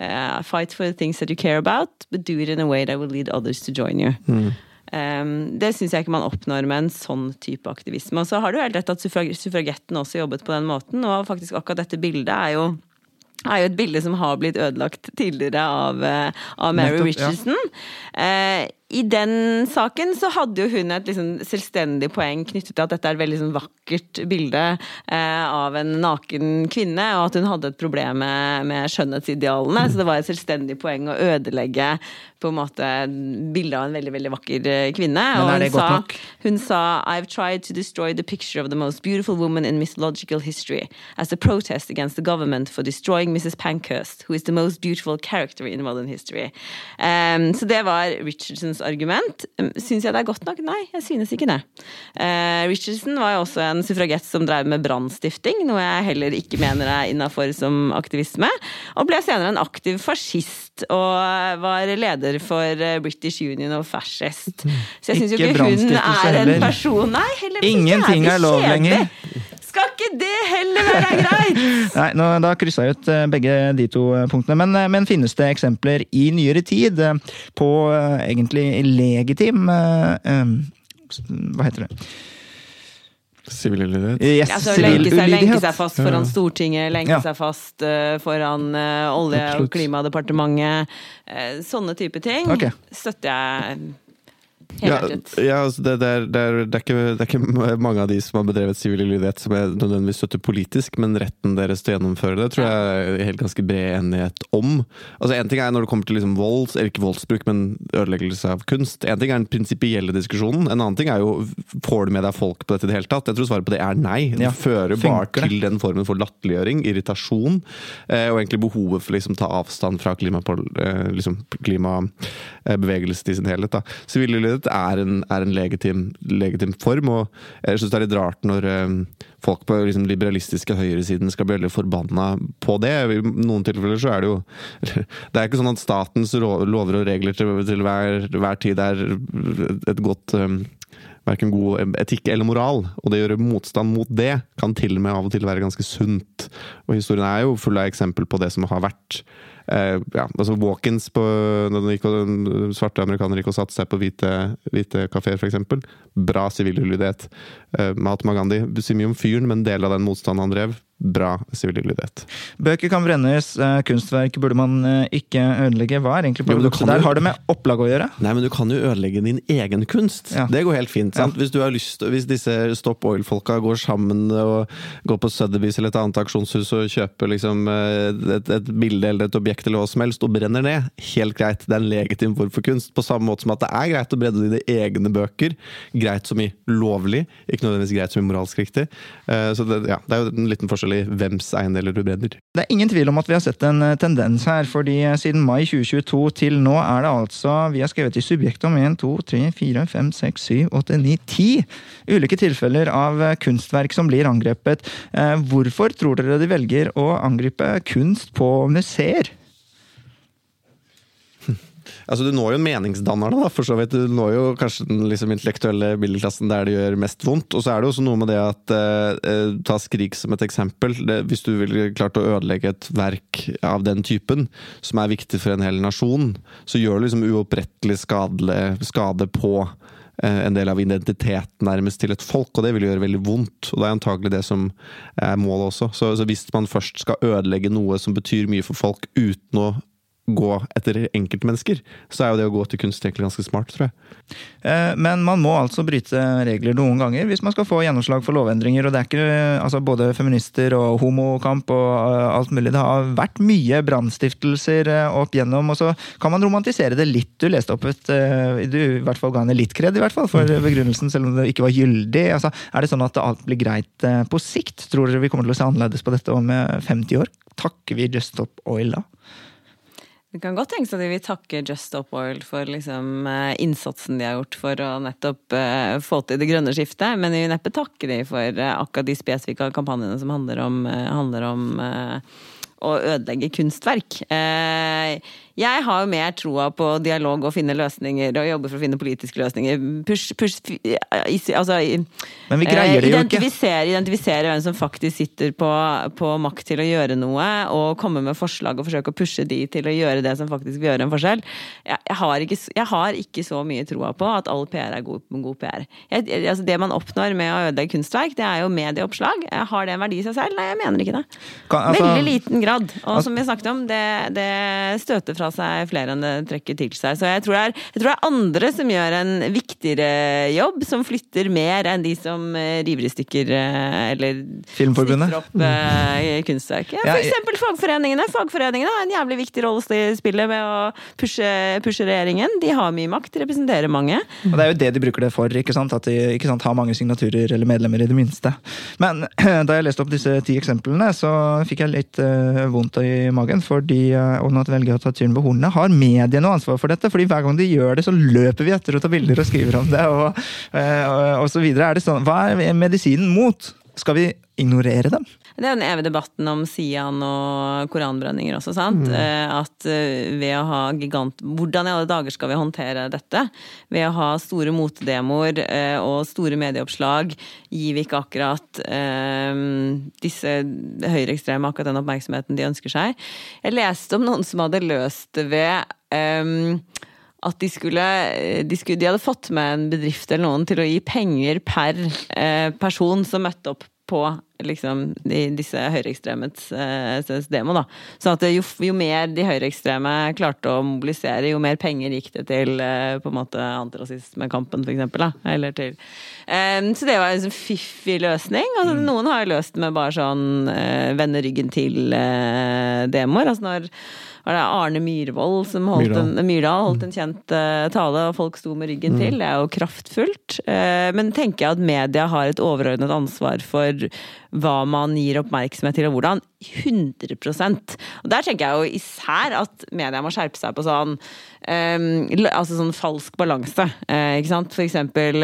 eh, Fight for the things that you care about, but do it in a way that will lead others to join you. Um, det syns jeg ikke man oppnår med en sånn type aktivisme. Og så har du helt rett at suffragetten suffragettene også jobbet på den måten, og faktisk akkurat dette bildet er jo er jo et bilde som har blitt ødelagt tidligere av, eh, av Mary Nettopp, ja. Richardson. Eh, I den saken så hadde jo hun et liksom selvstendig poeng knyttet til at dette er et veldig sånn vakkert bilde eh, av en naken kvinne, og at hun hadde et problem med, med skjønnhetsidealene. Så det var et selvstendig poeng å ødelegge på en måte bildet av en veldig veldig vakker eh, kvinne. Men er det godt sa- nok? hun sa I've tried to destroy the picture of the most beautiful woman in mythological history as a protest against the government for destroying Mrs. Pankhurst, who is the most beautiful character in modern history. Um, så det var Richardsons argument. Um, Syns jeg det er godt nok? Nei, jeg synes ikke det. Eh, Richardson var jo også en suffragett som drev med brannstifting, noe jeg heller ikke mener er innafor som aktivisme, og ble senere en aktiv fascist og var leder for uh, British Union of Fascist. Så jeg syns jo Ikke hun er en person Nei, heller ikke Ingenting er lov lenger. Skal ikke det heller være greit? Nei, nå, Da kryssa jeg ut eh, begge de to eh, punktene. Men, eh, men finnes det eksempler i nyere tid på egentlig legitim Hva heter det? Sivil ulydighet. Yes, Altså, lenke, seg, lenke seg fast foran Stortinget, lenke Ja. seg fast uh, foran uh, Olje- og klimadepartementet. Uh, sånne type ting okay. støtter jeg Ja, ja altså det, det, er, det, er, det, er ikke, det er ikke mange av de som har bedrevet sivil ulydighet som jeg nødvendigvis støtter politisk, men retten deres til å gjennomføre det tror jeg er helt ganske bred enighet om. Altså En ting er når det kommer til liksom vold, eller ikke voldsbruk, men ødeleggelse av kunst. En ting er den prinsipielle diskusjonen, en annen ting er jo får du med deg folk på dette i det hele tatt? Jeg tror svaret på det er nei. Det Ja, fører bare det? til den formen for latterliggjøring, irritasjon, eh, og egentlig behovet for liksom ta avstand fra klimabevegelsen eh, liksom klimabevegelsen i sin helhet. da. Sivil ulydighet er en, er en legitim, legitim form, og jeg syns det er litt rart når eh, folk på liksom, liberalistiske høyresiden skal bli veldig forbanna på det. I noen tilfeller så er det jo Det er ikke sånn at statens lover og regler til, til hver, hver tid er et godt um, Verken god etikk eller moral. Og det å gjøre motstand mot det kan til og med av og til være ganske sunt. Og historien er jo full av eksempel på det som har vært. Eh, ja, altså Walk-ins på når gikk svarte amerikanere gikk og satte seg på hvite, hvite kafeer, f.eks. Bra sivil ulydighet. Eh, Mahatma Gandhi sier mye om fyren, men en del av den motstanden han drev, bra sivil ulydighet. Bøker kan brennes, eh, kunstverk burde man eh, ikke ødelegge. Hva er egentlig produktet der? Har det med opplag å gjøre? Nei, men du kan jo ødelegge din egen kunst. Ja. Det går helt fint. sant? Hvis du har lyst, hvis disse Stop Oil-folka går sammen og går på Sotheby's eller et annet aksjonshus og kjøper liksom eh, et, et bilde eller et objekt eller hva som helst og brenner ned, helt greit. Det er en legitim form for kunst. På samme måte som at det er greit å brenne dine egne bøker. Greit som i lovlig, ikke nødvendigvis greit som i moralsk riktig. Så det, ja, det er jo en liten forskjell i hvems eiendeler du brenner. Det er ingen tvil om at vi har sett en eh, tendens her, fordi eh, siden mai 2022 til nå er det altså Vi har skrevet i subjekt om 1, 2, 3, 4, 5, 6, 7, 8, 9, 10 ulike tilfeller av eh, kunstverk som blir angrepet. Hvorfor tror dere de velger å angripe kunst på museer? Altså Du når jo meningsdannerne, da, for så vidt. Du når jo kanskje den liksom, intellektuelle middelklassen der det gjør mest vondt. Og så er det jo også noe med det at eh, Ta Skrik som et eksempel. Det, hvis du ville klart å ødelegge et verk av den typen, som er viktig for en hel nasjon, så gjør du liksom uopprettelig skade på eh, en del av identiteten nærmest til et folk, og det vil gjøre veldig vondt. Og det er antagelig det som er målet også. Så, så hvis man først skal ødelegge noe som betyr mye for folk, uten å gå etter enkeltmennesker, så er jo det å gå til kunst egentlig ganske smart, tror jeg. Eh, Men man må altså bryte regler noen ganger hvis man skal få gjennomslag for lovendringer. Og det er ikke altså både feminister og homokamp og eh, alt mulig. Det har vært mye brannstiftelser eh, opp gjennom, og så kan man romantisere det litt. Du leste opp et Du i hvert fall ga henne litt kred i hvert fall for begrunnelsen, selv om det ikke var gyldig. Altså, er det sånn at alt blir greit på sikt? Tror dere vi kommer til å se annerledes på dette om eh, 50 år? Takker vi Just Stop Oil da? Det kan godt tenkes at de vil takke Just Stop Oil for liksom, eh, innsatsen de har gjort for å nettopp uh, få til det grønne skiftet, men de vil neppe takke de for uh, akkurat de spesifikke kampanjene som handler om, uh, handler om å ødelegge kunstverk. Eh, jeg har jo mer troa på dialog og finne løsninger, og jobbe for å finne politiske løsninger. Push, push, altså, Men vi greier det jo ikke. identifisere, hvem som faktisk sitter på, på makt til å gjøre noe, og komme med forslag og forsøke å pushe de til å gjøre det som faktisk vil gjøre en forskjell. Jeg, jeg, har, ikke, jeg har ikke så mye troa på at all PR er god, god PR. Jeg- altså det man oppnår med å ødelegge kunstverk, det er jo medieoppslag. Har det en verdi i seg selv? Nei, jeg mener ikke det. Kan- altså- Veldig liten grad. Og Altså- som vi snakket om, det, det støter fra seg flere enn det trekker til seg. Så jeg tror, er, jeg tror det er andre som gjør en viktigere jobb, som flytter mer enn de som eh, river i stykker eh, eller Filmforbundet? opp eh, kunstverk. Ja, Ja, for eksempel fagforeningene. Fagforeningene har en jævlig viktig rolle i spillet med å pushe, pushe regjeringen. De har mye makt, representerer mange. Og det er jo det de bruker det for, ikke sant? at de ikke sant, har mange signaturer eller medlemmer i det minste. Men da jeg leste opp disse ti eksemplene, så fikk jeg litt eh, vondt i magen, fordi uh, og nå velger å ta tyren ved hornene. Har mediene noe ansvar for dette? Fordi hver gang de gjør det, så løper vi etter og tar bilder og skriver om det, og, eh, og, og så videre. Er det sånn, hva er medisinen mot? Skal vi ignorere dem? Det er den evige debatten om Sian og koranbrenninger også, sant? Mm. At eh, ved å ha gigant... Hvordan i alle dager skal vi håndtere dette? Ved å ha store motdemoer eh, og store medieoppslag gir vi ikke akkurat eh, disse høyreekstreme akkurat den oppmerksomheten de ønsker seg. Jeg leste om noen som hadde løst det ved eh, at de skulle, de skulle De hadde fått med en bedrift eller noen til å gi penger per eh, person som møtte opp på liksom, de, disse høyreekstremets eh, demo. Da. Så at jo, jo, mer de høyreekstreme klarte å mobilisere, jo mer penger gikk det til eh, på en måte antirasismekampen, for eksempel. Da. Eller til eh, Så det var en sånn fiffig løsning. Altså, mm. Noen har jo løst med bare sånn eh, vende ryggen til eh. Altså når var det Arne Myhrvold som holdt Myrdal. en, Myrdal holdt en kjent uh, tale, og folk sto med ryggen mm. til. Det er jo kraftfullt. Uh, men tenker jeg at media har et overordnet ansvar for hva man gir oppmerksomhet til, og hvordan? 100 Og der tenker jeg jo især at media må skjerpe seg på sånn um, altså sånn falsk balanse. Uh, ikke sant? For eksempel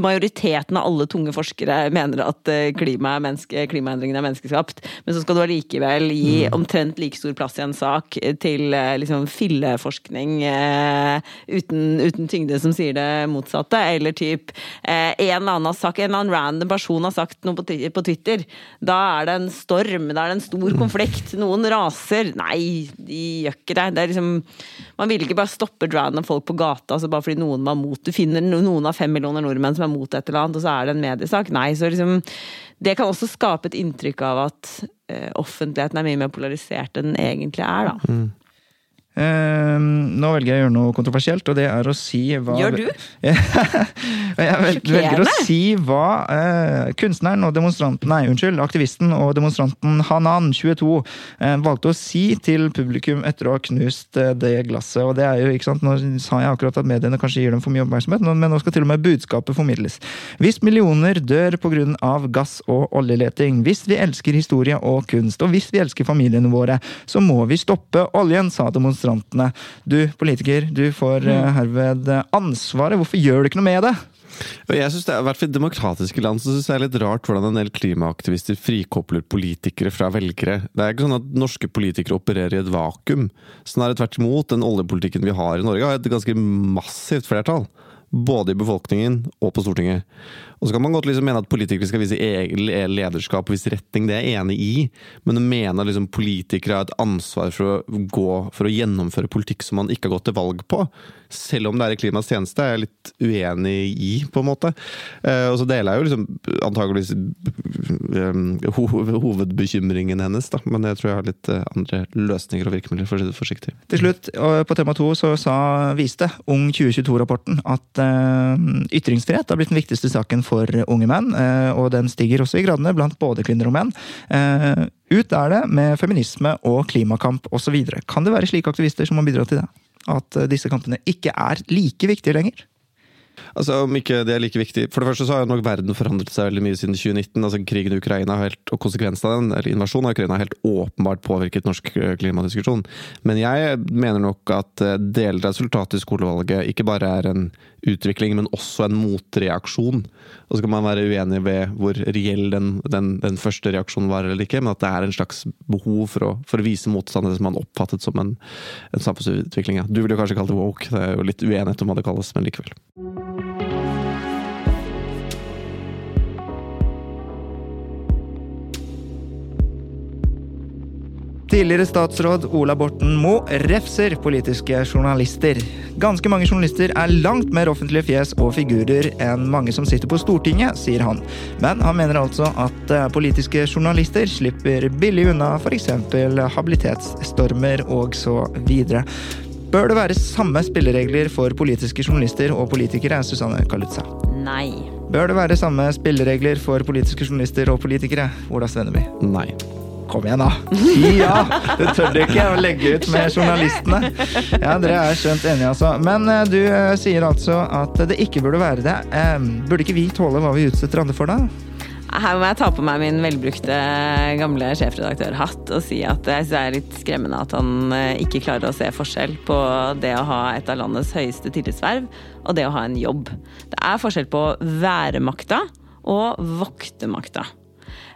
majoriteten av alle tunge forskere mener at eh, klima er menneske, klimaendringene er menneskeskapt, men så skal du allikevel gi mm. omtrent like stor plass i en sak til eh, liksom filleforskning uh, uten, uten, tyngde som sier det motsatte, eller typ uh, en eller annen sagt, en eller annen random person har sagt noe på, på Twitter, da er det en storm, da er det en stor mm. konflikt, noen raser. Nei, de gjør ikke det. det er liksom, man vil ikke bare stoppe random folk på gata altså bare fordi noen var mot. Du finner noen av fem millioner nordmenn som er mot et eller annet, og så er det en mediesak. Nei, så liksom Det kan også skape et inntrykk av at uh, offentligheten er mye mer polarisert enn den egentlig er, da. Mm. Uh, nå velger jeg å gjøre noe kontroversielt, og det er å si hva Gjør du? jeg velger å si hva uh, kunstneren og demonstranten, nei, unnskyld, aktivisten og demonstranten Hanan, 22, uh, eh, valgte å si til publikum etter å ha knust eh, det glasset. Og det er jo, ikke sant, Nå sa jeg akkurat at mediene kanskje gir dem for mye oppmerksomhet, men nå skal til og med budskapet formidles. Hvis millioner dør pga. gass- og oljeleting, hvis vi elsker historie og kunst, og hvis vi elsker familiene våre, så må vi stoppe oljen, sa demonstranten demonstrantene. Du politiker, du får mm. herved ansvaret. Hvorfor gjør du ikke noe med det? Jeg synes det er, I hvert fall i demokratiske land så synes jeg det er litt rart hvordan en del klimaaktivister frikobler politikere fra velgere. Det er ikke sånn at norske politikere opererer i et vakuum. Snarere tvert imot. Den oljepolitikken vi har i Norge har et ganske massivt flertall. Både i befolkningen og på Stortinget. Og så kan man godt liksom mene at politikere skal vise lederskap og vise retning, det er jeg enig i, men å mene at liksom politikere har et ansvar for å, gå, for å gjennomføre politikk som man ikke har gått til valg på, selv om det er i klimaets tjeneste, er jeg litt uenig i, på en måte. Eh, og så deler jeg jo liksom antageligvis eh, hovedbekymringen hennes, da, men jeg tror jeg har litt eh, andre løsninger og virkemidler, for å si det forsiktig. Til slutt, på tema to, så sa, viste Ung 2022-rapporten at ytringsfrihet har blitt den viktigste saken for unge menn, og den stiger også i gradene blant både kvinner og menn. Ut er det med feminisme og klimakamp osv. Kan det være slike aktivister som må bidra til det? at eh, disse kampene ikke er like viktige lenger? Altså, Om ikke det er like viktig For det første så har nok verden forandret seg veldig mye siden 2019. altså Krigen i Ukraina helt, og konsekvensen av den, eller invasjonen av Ukraina har helt åpenbart påvirket norsk eh, klimadiskusjon. Men jeg mener nok at eh, deler av resultatet i skolevalget ikke bare er en utvikling, men også en motreaksjon. Og så kan man være uenig ved hvor reell den, den, den, første reaksjonen var eller ikke, men at det er en slags behov for å, for å vise motstand som man oppfattet som en, en samfunnsutvikling. Ja. Du ville kanskje kalt det woke, det er jo litt uenighet om hva det kalles, men likevel. Tidligere statsråd Ola Borten Moe refser politiske journalister. Ganske mange journalister er langt mer offentlige fjes og figurer enn mange som sitter på Stortinget, sier han. Men han mener altså at eh, politiske journalister slipper billig unna f.eks. habilitetsstormer og så videre. Bør det være samme spilleregler for politiske journalister og politikere, Susanne Kalutza? Nei. Bør det være samme spilleregler for politiske journalister og politikere, Ola Svenneby? Nei. Kom igjen, da! Ja! Det tør dere ikke å legge ut med journalistene. Ja, Dere er skjønt enige, altså. Men eh, du eh, sier altså at det ikke burde være det. Eh, burde ikke vi tåle hva vi utsetter andre for, da? Her må jeg ta på meg min velbrukte gamle sjefredaktørhatt og si at jeg synes det er litt skremmende at han ikke klarer å se forskjell på det å ha et av landets høyeste tillitsverv og det å ha en jobb. Det er forskjell på væremakta og voktemakta.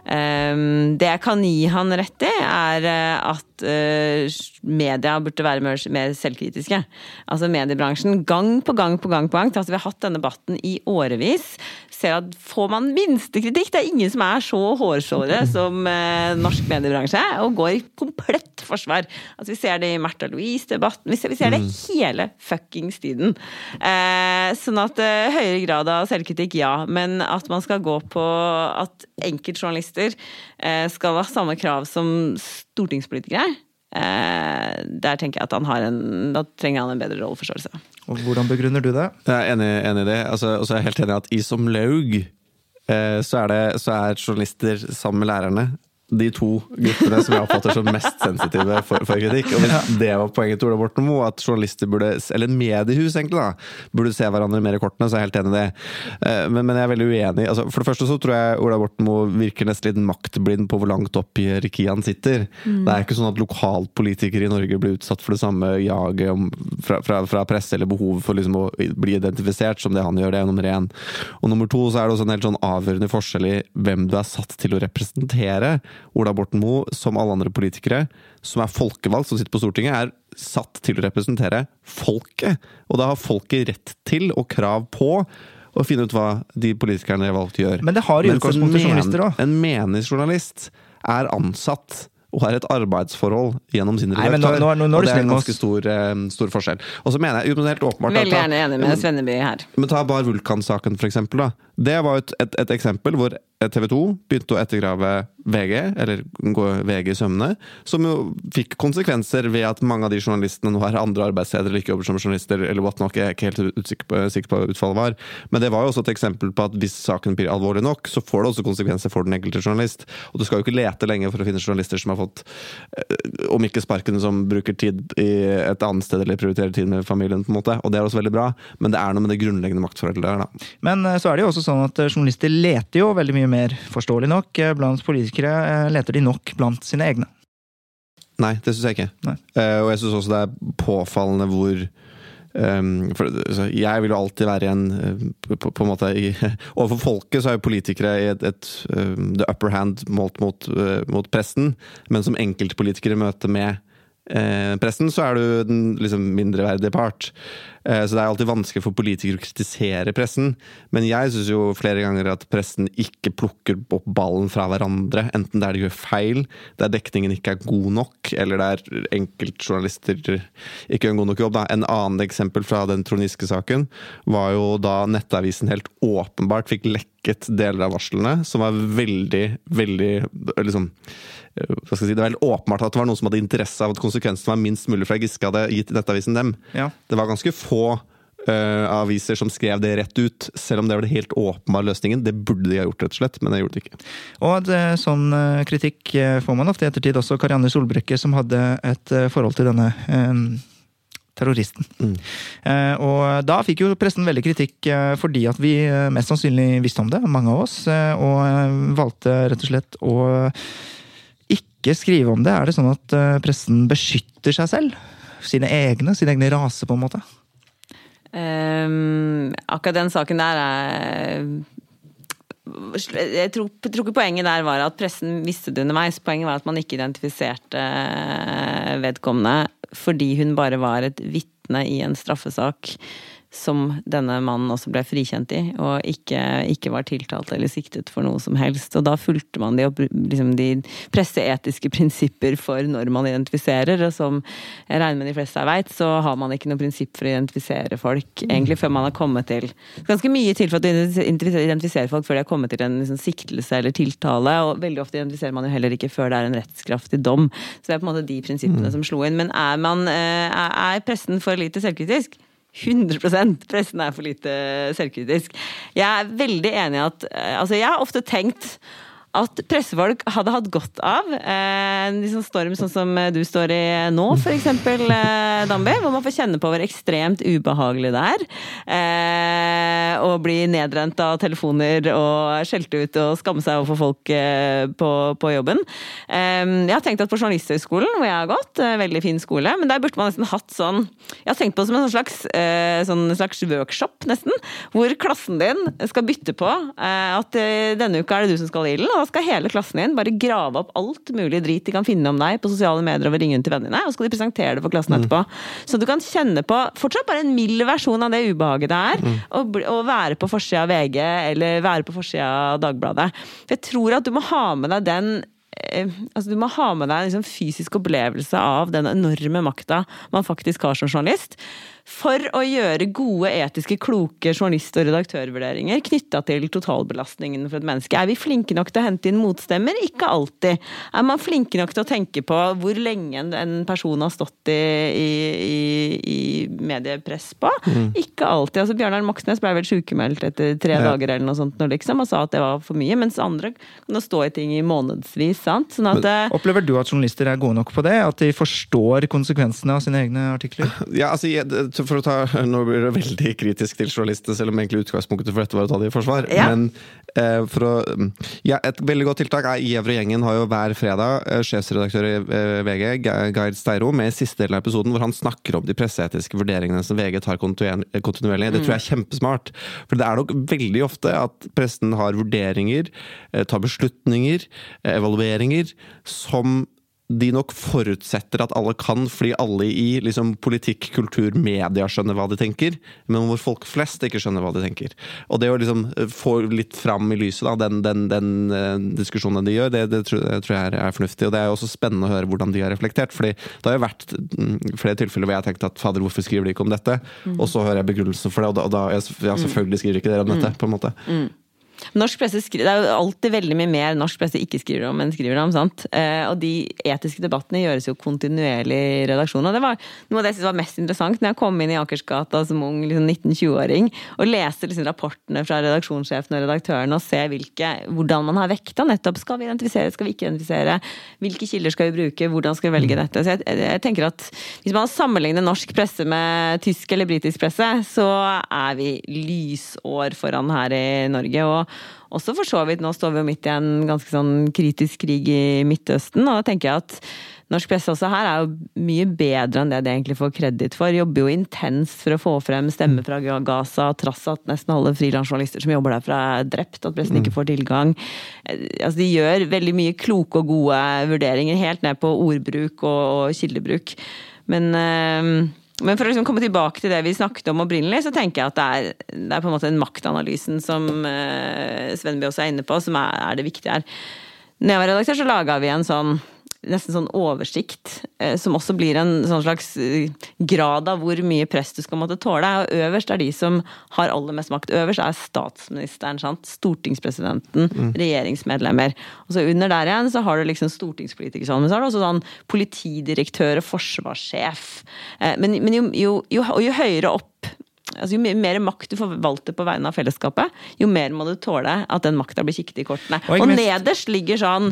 Um, det jeg kan gi han rett i, er eh, at uh, media burde være mer, selvkritiske. Altså mediebransjen, gang på gang på gang på gang, at vi har hatt denne debatten i årevis, ser at får man minste kritikk Det er ingen som er så hårsåre som eh, norsk mediebransje, og går i komplett forsvar. Altså, vi ser det i Märtha Louise-debatten, vi, vi, ser det mm. hele fuckings tiden. Eh, sånn at høyere grad av selvkritikk, ja. Men at man skal gå på at enkeltjournalister eh, skal ha samme krav som stortingspolitikere, eh, der tenker jeg at han har en, da trenger han en bedre rolleforståelse. Og Hvordan begrunner du det? Jeg er enig, enig i det. Altså, og så er jeg helt enig i at i som laug eh, så er, det, så er journalister sammen med lærerne de to gruppene som jeg oppfatter som mest sensitive for, for kritikk. Og hvis det var poenget til Ola Borten Moe, at journalister burde, eller mediehus egentlig, da, burde se hverandre mer i kortene, så er jeg helt enig i det. Eh, men, men, jeg er veldig uenig. Altså, for det første så tror jeg Ola Borten Moe virker nesten litt maktblind på hvor langt opp i hierarkiet han sitter. Mm. Det er ikke sånn at lokalpolitikere i Norge blir utsatt for det samme jaget om, fra, fra, fra, presse eller behovet for liksom å bli identifisert som det han gjør. Det er nummer én. Og nummer to så er det også en helt sånn avgjørende forskjell i hvem du er satt til å representere. Ola Borten Moe, som alle andre politikere, som er folkevalgt, som sitter på Stortinget, er satt til å representere folket. Og da har folket rett til og krav på å finne ut hva de politikerne de har valgt, gjør. Men det har i utgangspunktet journalister òg. En meningsjournalist er ansatt og har et arbeidsforhold gjennom sin redaktør. Nå, nå, nå, og det er en ganske stor, uh, stor forskjell. Og så mener jeg, helt åpenbart Veldig gjerne enig med Svenneby her. Men ta bare Vulkan-saken, for eksempel. Da. Det var et, et, et eksempel hvor TV 2 begynte å ettergrave VG, eller gå VG i sømmene, som jo fikk konsekvenser ved at mange av de journalistene nå har andre arbeidssteder eller ikke jobber som journalister, eller what not, jeg er ikke helt utsikker på, sikker på utfallet var. Men det var jo også et eksempel på at hvis saken blir alvorlig nok, så får det også konsekvenser for den enkelte journalist. Og du skal jo ikke lete lenge for å finne journalister som har fått, eh, om ikke sparkene, som bruker tid i et annet sted eller prioriterer tid med familien, på en måte. Og det er også veldig bra, men det er noe med det grunnleggende maktforholdet der, da. Men eh, så er det jo også sånn at eh, journalister leter jo veldig mye mer, forståelig nok, blant politikere leter de nok blant sine egne. Nei, det syns jeg ikke. Nei. og jeg syns også det er påfallende hvor um, for, altså, Jeg vil jo alltid være en uh, på, på, en måte i, Overfor folket så er jo politikere i et, et um, the upper hand målt mot, uh, mot pressen, men som enkeltpolitikere møter med pressen, så er du den liksom, mindreverdige part. Eh, så det er alltid vanskelig for politikere å kritisere pressen. Men jeg syns jo flere ganger at pressen ikke plukker opp ballen fra hverandre. Enten der de gjør feil, der dekningen ikke er god nok, eller der enkeltjournalister ikke gjør en god nok jobb. Da. En annen eksempel fra den Trond Giske-saken var jo da Nettavisen helt åpenbart fikk lekket deler av varslene, som var veldig, veldig liksom hva skal jeg si, Det var veldig åpenbart at det var noen som hadde interesse av at konsekvensene var minst mulig for jeg Giske hadde gitt Nettavisen dem. Ja. Det var ganske få uh, aviser som skrev det rett ut, selv om det var den helt åpenbare løsningen. Det burde de ha gjort, rett og slett, men det gjorde de ikke. Og det, sånn kritikk får man ofte i ettertid også. Karianne Solbrekke, som hadde et forhold til denne terroristen. Mm. Eh, og da fikk jo pressen veldig kritikk eh, fordi at vi mest sannsynlig visste om det, mange av oss, eh, og valgte rett og slett å ikke skrive om det. Er det sånn at pressen beskytter seg selv? Sine egne? Sin egne rase, på en måte? Um, akkurat den saken der er jeg tror, tror, ikke poenget der var at pressen visste det underveis. Poenget var at man ikke identifiserte vedkommende fordi hun bare var et vitne i en straffesak som denne mannen også ble frikjent i, og ikke, ikke, var tiltalt eller siktet for noe som helst. Og da fulgte man de, liksom de presseetiske prinsipper for når man identifiserer, og som jeg regner med de fleste her veit, så har man ikke noe prinsipp for å identifisere folk, egentlig før man har kommet til Ganske mye til for å identifisere folk før de har kommet til en liksom, siktelse eller tiltale, og veldig ofte identifiserer man jo heller ikke før det er en rettskraftig dom. Så det er på en måte de prinsippene mm. som slo inn. Men er, man, eh, er pressen for lite selvkritisk? 100% pressen er for lite selvkritisk. Jeg er veldig enig i at eh, Altså, jeg har ofte tenkt at pressefolk hadde hatt godt av eh, en liksom storm sånn som du står i nå, f.eks., eh, Dambi. Hvor man får kjenne på hvor ekstremt ubehagelig det er. Eh, bli nedrent av telefoner og skjelt ut og skamme seg overfor folk eh, på, på jobben. Um, jeg har tenkt at på Journalisthøgskolen, hvor jeg har gått, eh, veldig fin skole, men der burde man nesten hatt sånn Jeg har tenkt på det som en slags, eh, sånn slags workshop, nesten, hvor klassen din skal bytte på eh, at eh, denne uka er det du som skal i ilden, skal hele klassen din bare grave opp alt mulig drit de kan finne om deg på sosiale medier og ringe rundt til vennene dine, og skal de presentere det for klassen etterpå. Så du kan kjenne på fortsatt bare en mild versjon av det ubehaget det er å, bli- å være på forsida av VG eller være på forsida av Dagbladet. Jeg tror at du må ha med deg den eh, altså Du må ha med deg en liksom fysisk opplevelse av den enorme makta man faktisk har som journalist. For å gjøre gode, etiske, kloke journalist- og redaktørvurderinger knytta til totalbelastningen for et menneske. Er vi flinke nok til å hente inn motstemmer? Ikke alltid. Er man flinke nok til å tenke på hvor lenge en, person har stått i, i, i, i mediepress på? Ikke alltid. Altså Bjørnar Moxnes ble vel sykemeldt etter tre Ja. dager eller noe sånt liksom, og sa at det var for mye. Mens andre kan stå i ting i månedsvis. sant? Sånn at Men, Opplever du at journalister er gode nok på det? At de forstår konsekvensene av sine egne artikler? Ja, altså, jeg, for å ta, Nå blir det veldig kritisk til journalister, selv om egentlig utgangspunktet for dette var å ta det i forsvar. Ja. Men eh, for å, mm, ja, et veldig godt tiltak er Gjæver-gjengen har jo hver fredag eh, sjefsredaktør i eh, VG, Geir Steiro, med i siste delen av episoden hvor han snakker om de presseetiske vurderingene som VG tar kontinuer- kontinuerlig. Det tror jeg er kjempesmart. For det er nok veldig ofte at pressen har vurderinger, eh, tar beslutninger, evalueringer, som de nok forutsetter at alle kan, fordi alle i liksom, politikk, kultur, media skjønner hva de tenker, men hvor folk flest ikke skjønner hva de tenker. Og det å liksom få litt fram i lyset, da, den, den, den eh, diskusjonen de gjør, det, det, tror, jeg er, fornuftig. Og det er også spennende å høre hvordan de har reflektert, fordi det har jo vært mm, flere tilfeller hvor jeg har tenkt at fader, hvorfor skriver de ikke om dette? Og så hører jeg begrunnelsen for det, og da, og da ja, selvfølgelig skriver ikke dere om dette, på en måte. Norsk presse skriver, Det er jo alltid veldig mye mer norsk presse ikke skriver om enn skriver om. sant? Eh, og de etiske debattene gjøres jo kontinuerlig i redaksjonen. Og det var noe av det jeg synes var mest interessant når jeg kom inn i Akersgata som ung liksom 19-20-åring og leste liksom rapportene fra redaksjonssjefen og redaktøren og se hvilke, hvordan man har vekta nettopp. Skal vi identifisere, skal vi ikke identifisere? Hvilke kilder skal vi bruke? Hvordan skal vi velge dette? Så jeg, jeg tenker at Hvis man sammenligner norsk presse med tysk eller britisk presse, så er vi lysår foran her i Norge. Og også for så vidt, nå står vi jo midt i en ganske sånn kritisk krig i Midtøsten, og da tenker jeg at norsk presse også her er jo mye bedre enn det de egentlig får kreditt for. Jobber jo intenst for å få frem stemmer fra Gaza, trass at nesten alle frilansjournalister som jobber derfra er drept, at pressen ikke får tilgang. Eh, Altså, de gjør veldig mye kloke og gode vurderinger, helt ned på ordbruk og, og kildebruk. Men eh, men for å liksom komme tilbake til det vi snakket om opprinnelig, så tenker jeg at det er, det er på en måte den maktanalysen som eh, Svenby også er inne på, som er, er det viktige her. Når jeg var redaktør, så laga vi en sånn nesten sånn oversikt, eh, som også blir en sånn slags eh, grad av hvor mye press du skal måtte tåle. Og øverst er de som har aller mest makt. Øverst er statsministeren, sant? stortingspresidenten, regjeringsmedlemmer. Og så under der igjen så har du liksom stortingspolitikere sånn, men så har du også sånn politidirektør og forsvarssjef. Eh, Men, men jo, jo, jo, og jo høyere opp Altså, jo mer- makt du forvalter på vegne av fellesskapet, jo mer må du tåle at den makta blir kikket i kortene. Og nederst ligger sånn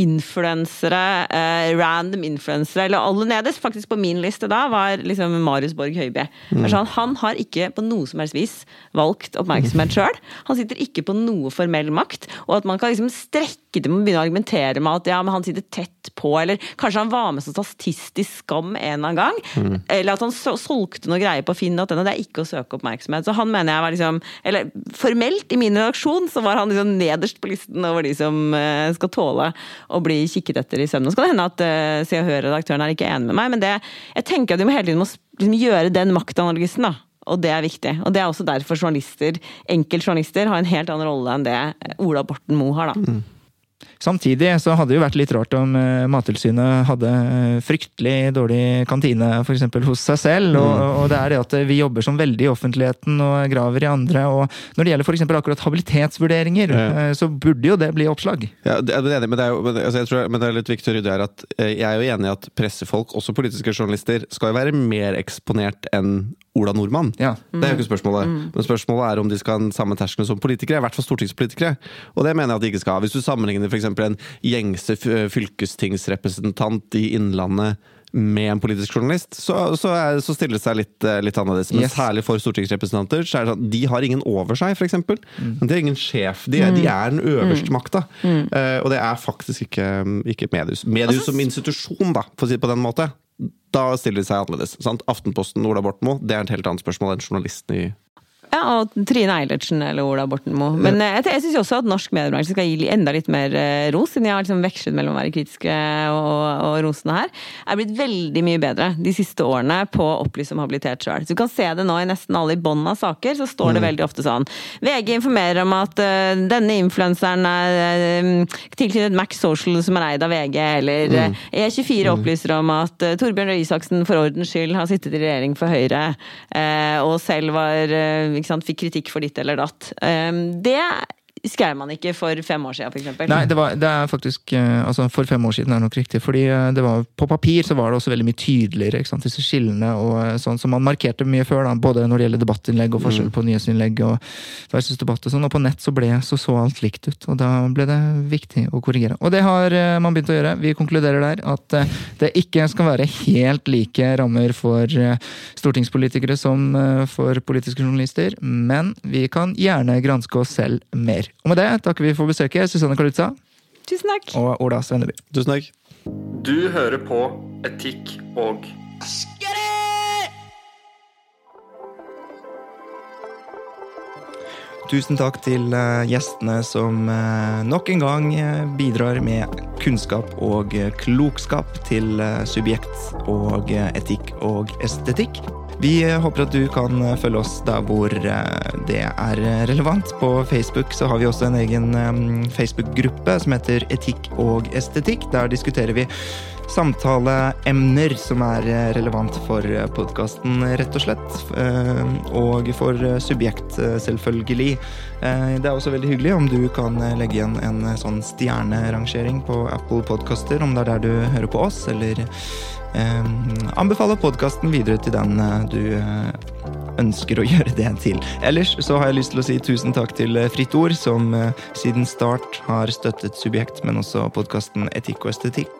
influensere, eh, random influensere, eller aller nederst, faktisk på min liste da, var liksom Marius Borg Høiby. Mm. Sånn, han har ikke på noe som helst vis valgt oppmerksomhet sjøl. Han sitter ikke på noe formell makt, og at man kan liksom strekke det med å begynne å argumentere med at ja, men han sitter tett på, eller kanskje han var med som statist i Skam en eller annen gang, eller at han solgte noe greier på Finn.no, det er ikke å søke oppmerksomhet. Så han mener jeg var liksom, eller formelt i min redaksjon, så var han liksom nederst på listen over de som eh, skal tåle å bli kikket etter i søvne. Så kan det hende at uh, Se og Hør-redaktøren er ikke enig med meg, men det, jeg tenker at må hele tiden må liksom gjøre den maktanalysen, da. Og det er viktig. Og det er også derfor journalister, enkeltjournalister har en helt annen rolle enn det Ola Borten Moe har, da. Samtidig så hadde det jo vært litt rart om eh, Mattilsynet hadde eh, fryktelig dårlig kantine for eksempel hos seg selv. Og, og det er det at vi jobber som veldig i offentligheten og graver i andre. Og når det gjelder for eksempel akkurat habilitetsvurderinger, Ja. eh, så burde jo det bli oppslag. Ja, det er men det er, jo, men altså jeg tror, men det er litt viktig å rydde her at eh, jeg er jo enig i at pressefolk, også politiske journalister, skal jo være mer eksponert enn Ola Nordmann. Ja. Det er jo ikke spørsmålet. Men spørsmålet er om de skal ha den samme terskelen som politikere. I hvert fall stortingspolitikere. Og det mener jeg at de ikke skal ha. Hvis du sammenligner f.eks. en gjengse fylkestingsrepresentant i Innlandet med en politisk journalist, så, så, er, så stiller det seg litt, eh, litt annerledes. Men Yes. særlig for stortingsrepresentanter, så er det sånn de har ingen over seg, f.eks. Mm. De har ingen sjef. De er, de er den øverste makta. Eh, og det er faktisk ikke, ikke mediehus. Mediehus som institusjon, da, for å si det på den måte. Da stiller de seg annerledes. Sant? Aftenposten, Ola Bortmo, det er et helt annet spørsmål enn journalisten i Ja, og Trine Eilertsen eller Ola Borten Moe. Men eh, jeg, jeg syns også at norsk mediebransje skal gi enda litt mer eh, ros, siden jeg har liksom vekslet mellom å være kritiske og, og rosende her. Er blitt veldig mye bedre de siste årene på å opplyse om habilitet sjøl. Du kan se det nå i nesten alle i bånn av saker, så står det veldig ofte sånn VG informerer om at uh, denne influenseren er uh, tilknyttet Max Social som er eid av VG, eller eh, E24 opplyser om at uh, Torbjørn Røe Isaksen for ordens skyld har sittet i regjering for Høyre, eh, og selv var, eh, fikk kritikk for ditt eller datt. Eh, det skrev man ikke for fem år siden, f.eks. Nei, det, var, det er faktisk eh, altså For fem år siden er det nok riktig. fordi eh, det var, På papir så var det også veldig mye tydeligere, ikke sant, disse skillene. og eh, sånn, Så man markerte mye før, da, både når det gjelder debattinnlegg og forskjell på nyhetsinnlegg. og versus debatt Og sånn, og på nett så ble så så alt likt ut, og da ble det viktig å korrigere. Og det har man begynt å gjøre. Vi konkluderer der at det ikke skal være helt like rammer for stortingspolitikere som for politiske journalister, men vi kan gjerne granske oss selv mer. Og med det takker vi for besøket, Susanne Kalutza Tusen takk! og Ola Svenneby. Tusen takk. Du hører på Etikk og Askeri! Tusen takk til eh, gjestene som eh, nok en gang eh, bidrar med kunnskap og klokskap til subjekt og etikk og estetikk. Vi eh, håper at du kan eh, følge oss der hvor eh, det er relevant. På Facebook så har vi også en egen Facebook-gruppe som heter Etikk og estetikk. Der diskuterer vi samtaleemner som er relevant for podkasten, rett og slett. Og for subjekt, selvfølgelig. Det er også veldig hyggelig om du kan legge igjen en sånn stjernerangering på Apple Podkaster, om det er der du hører på oss, eller eh, anbefale podkasten videre til den eh, du eh, ønsker å gjøre det til. Ellers så har jeg lyst til å si tusen takk til eh, Fritt Ord, som siden start har støttet Subjekt, men også podkasten Etikk og estetikk.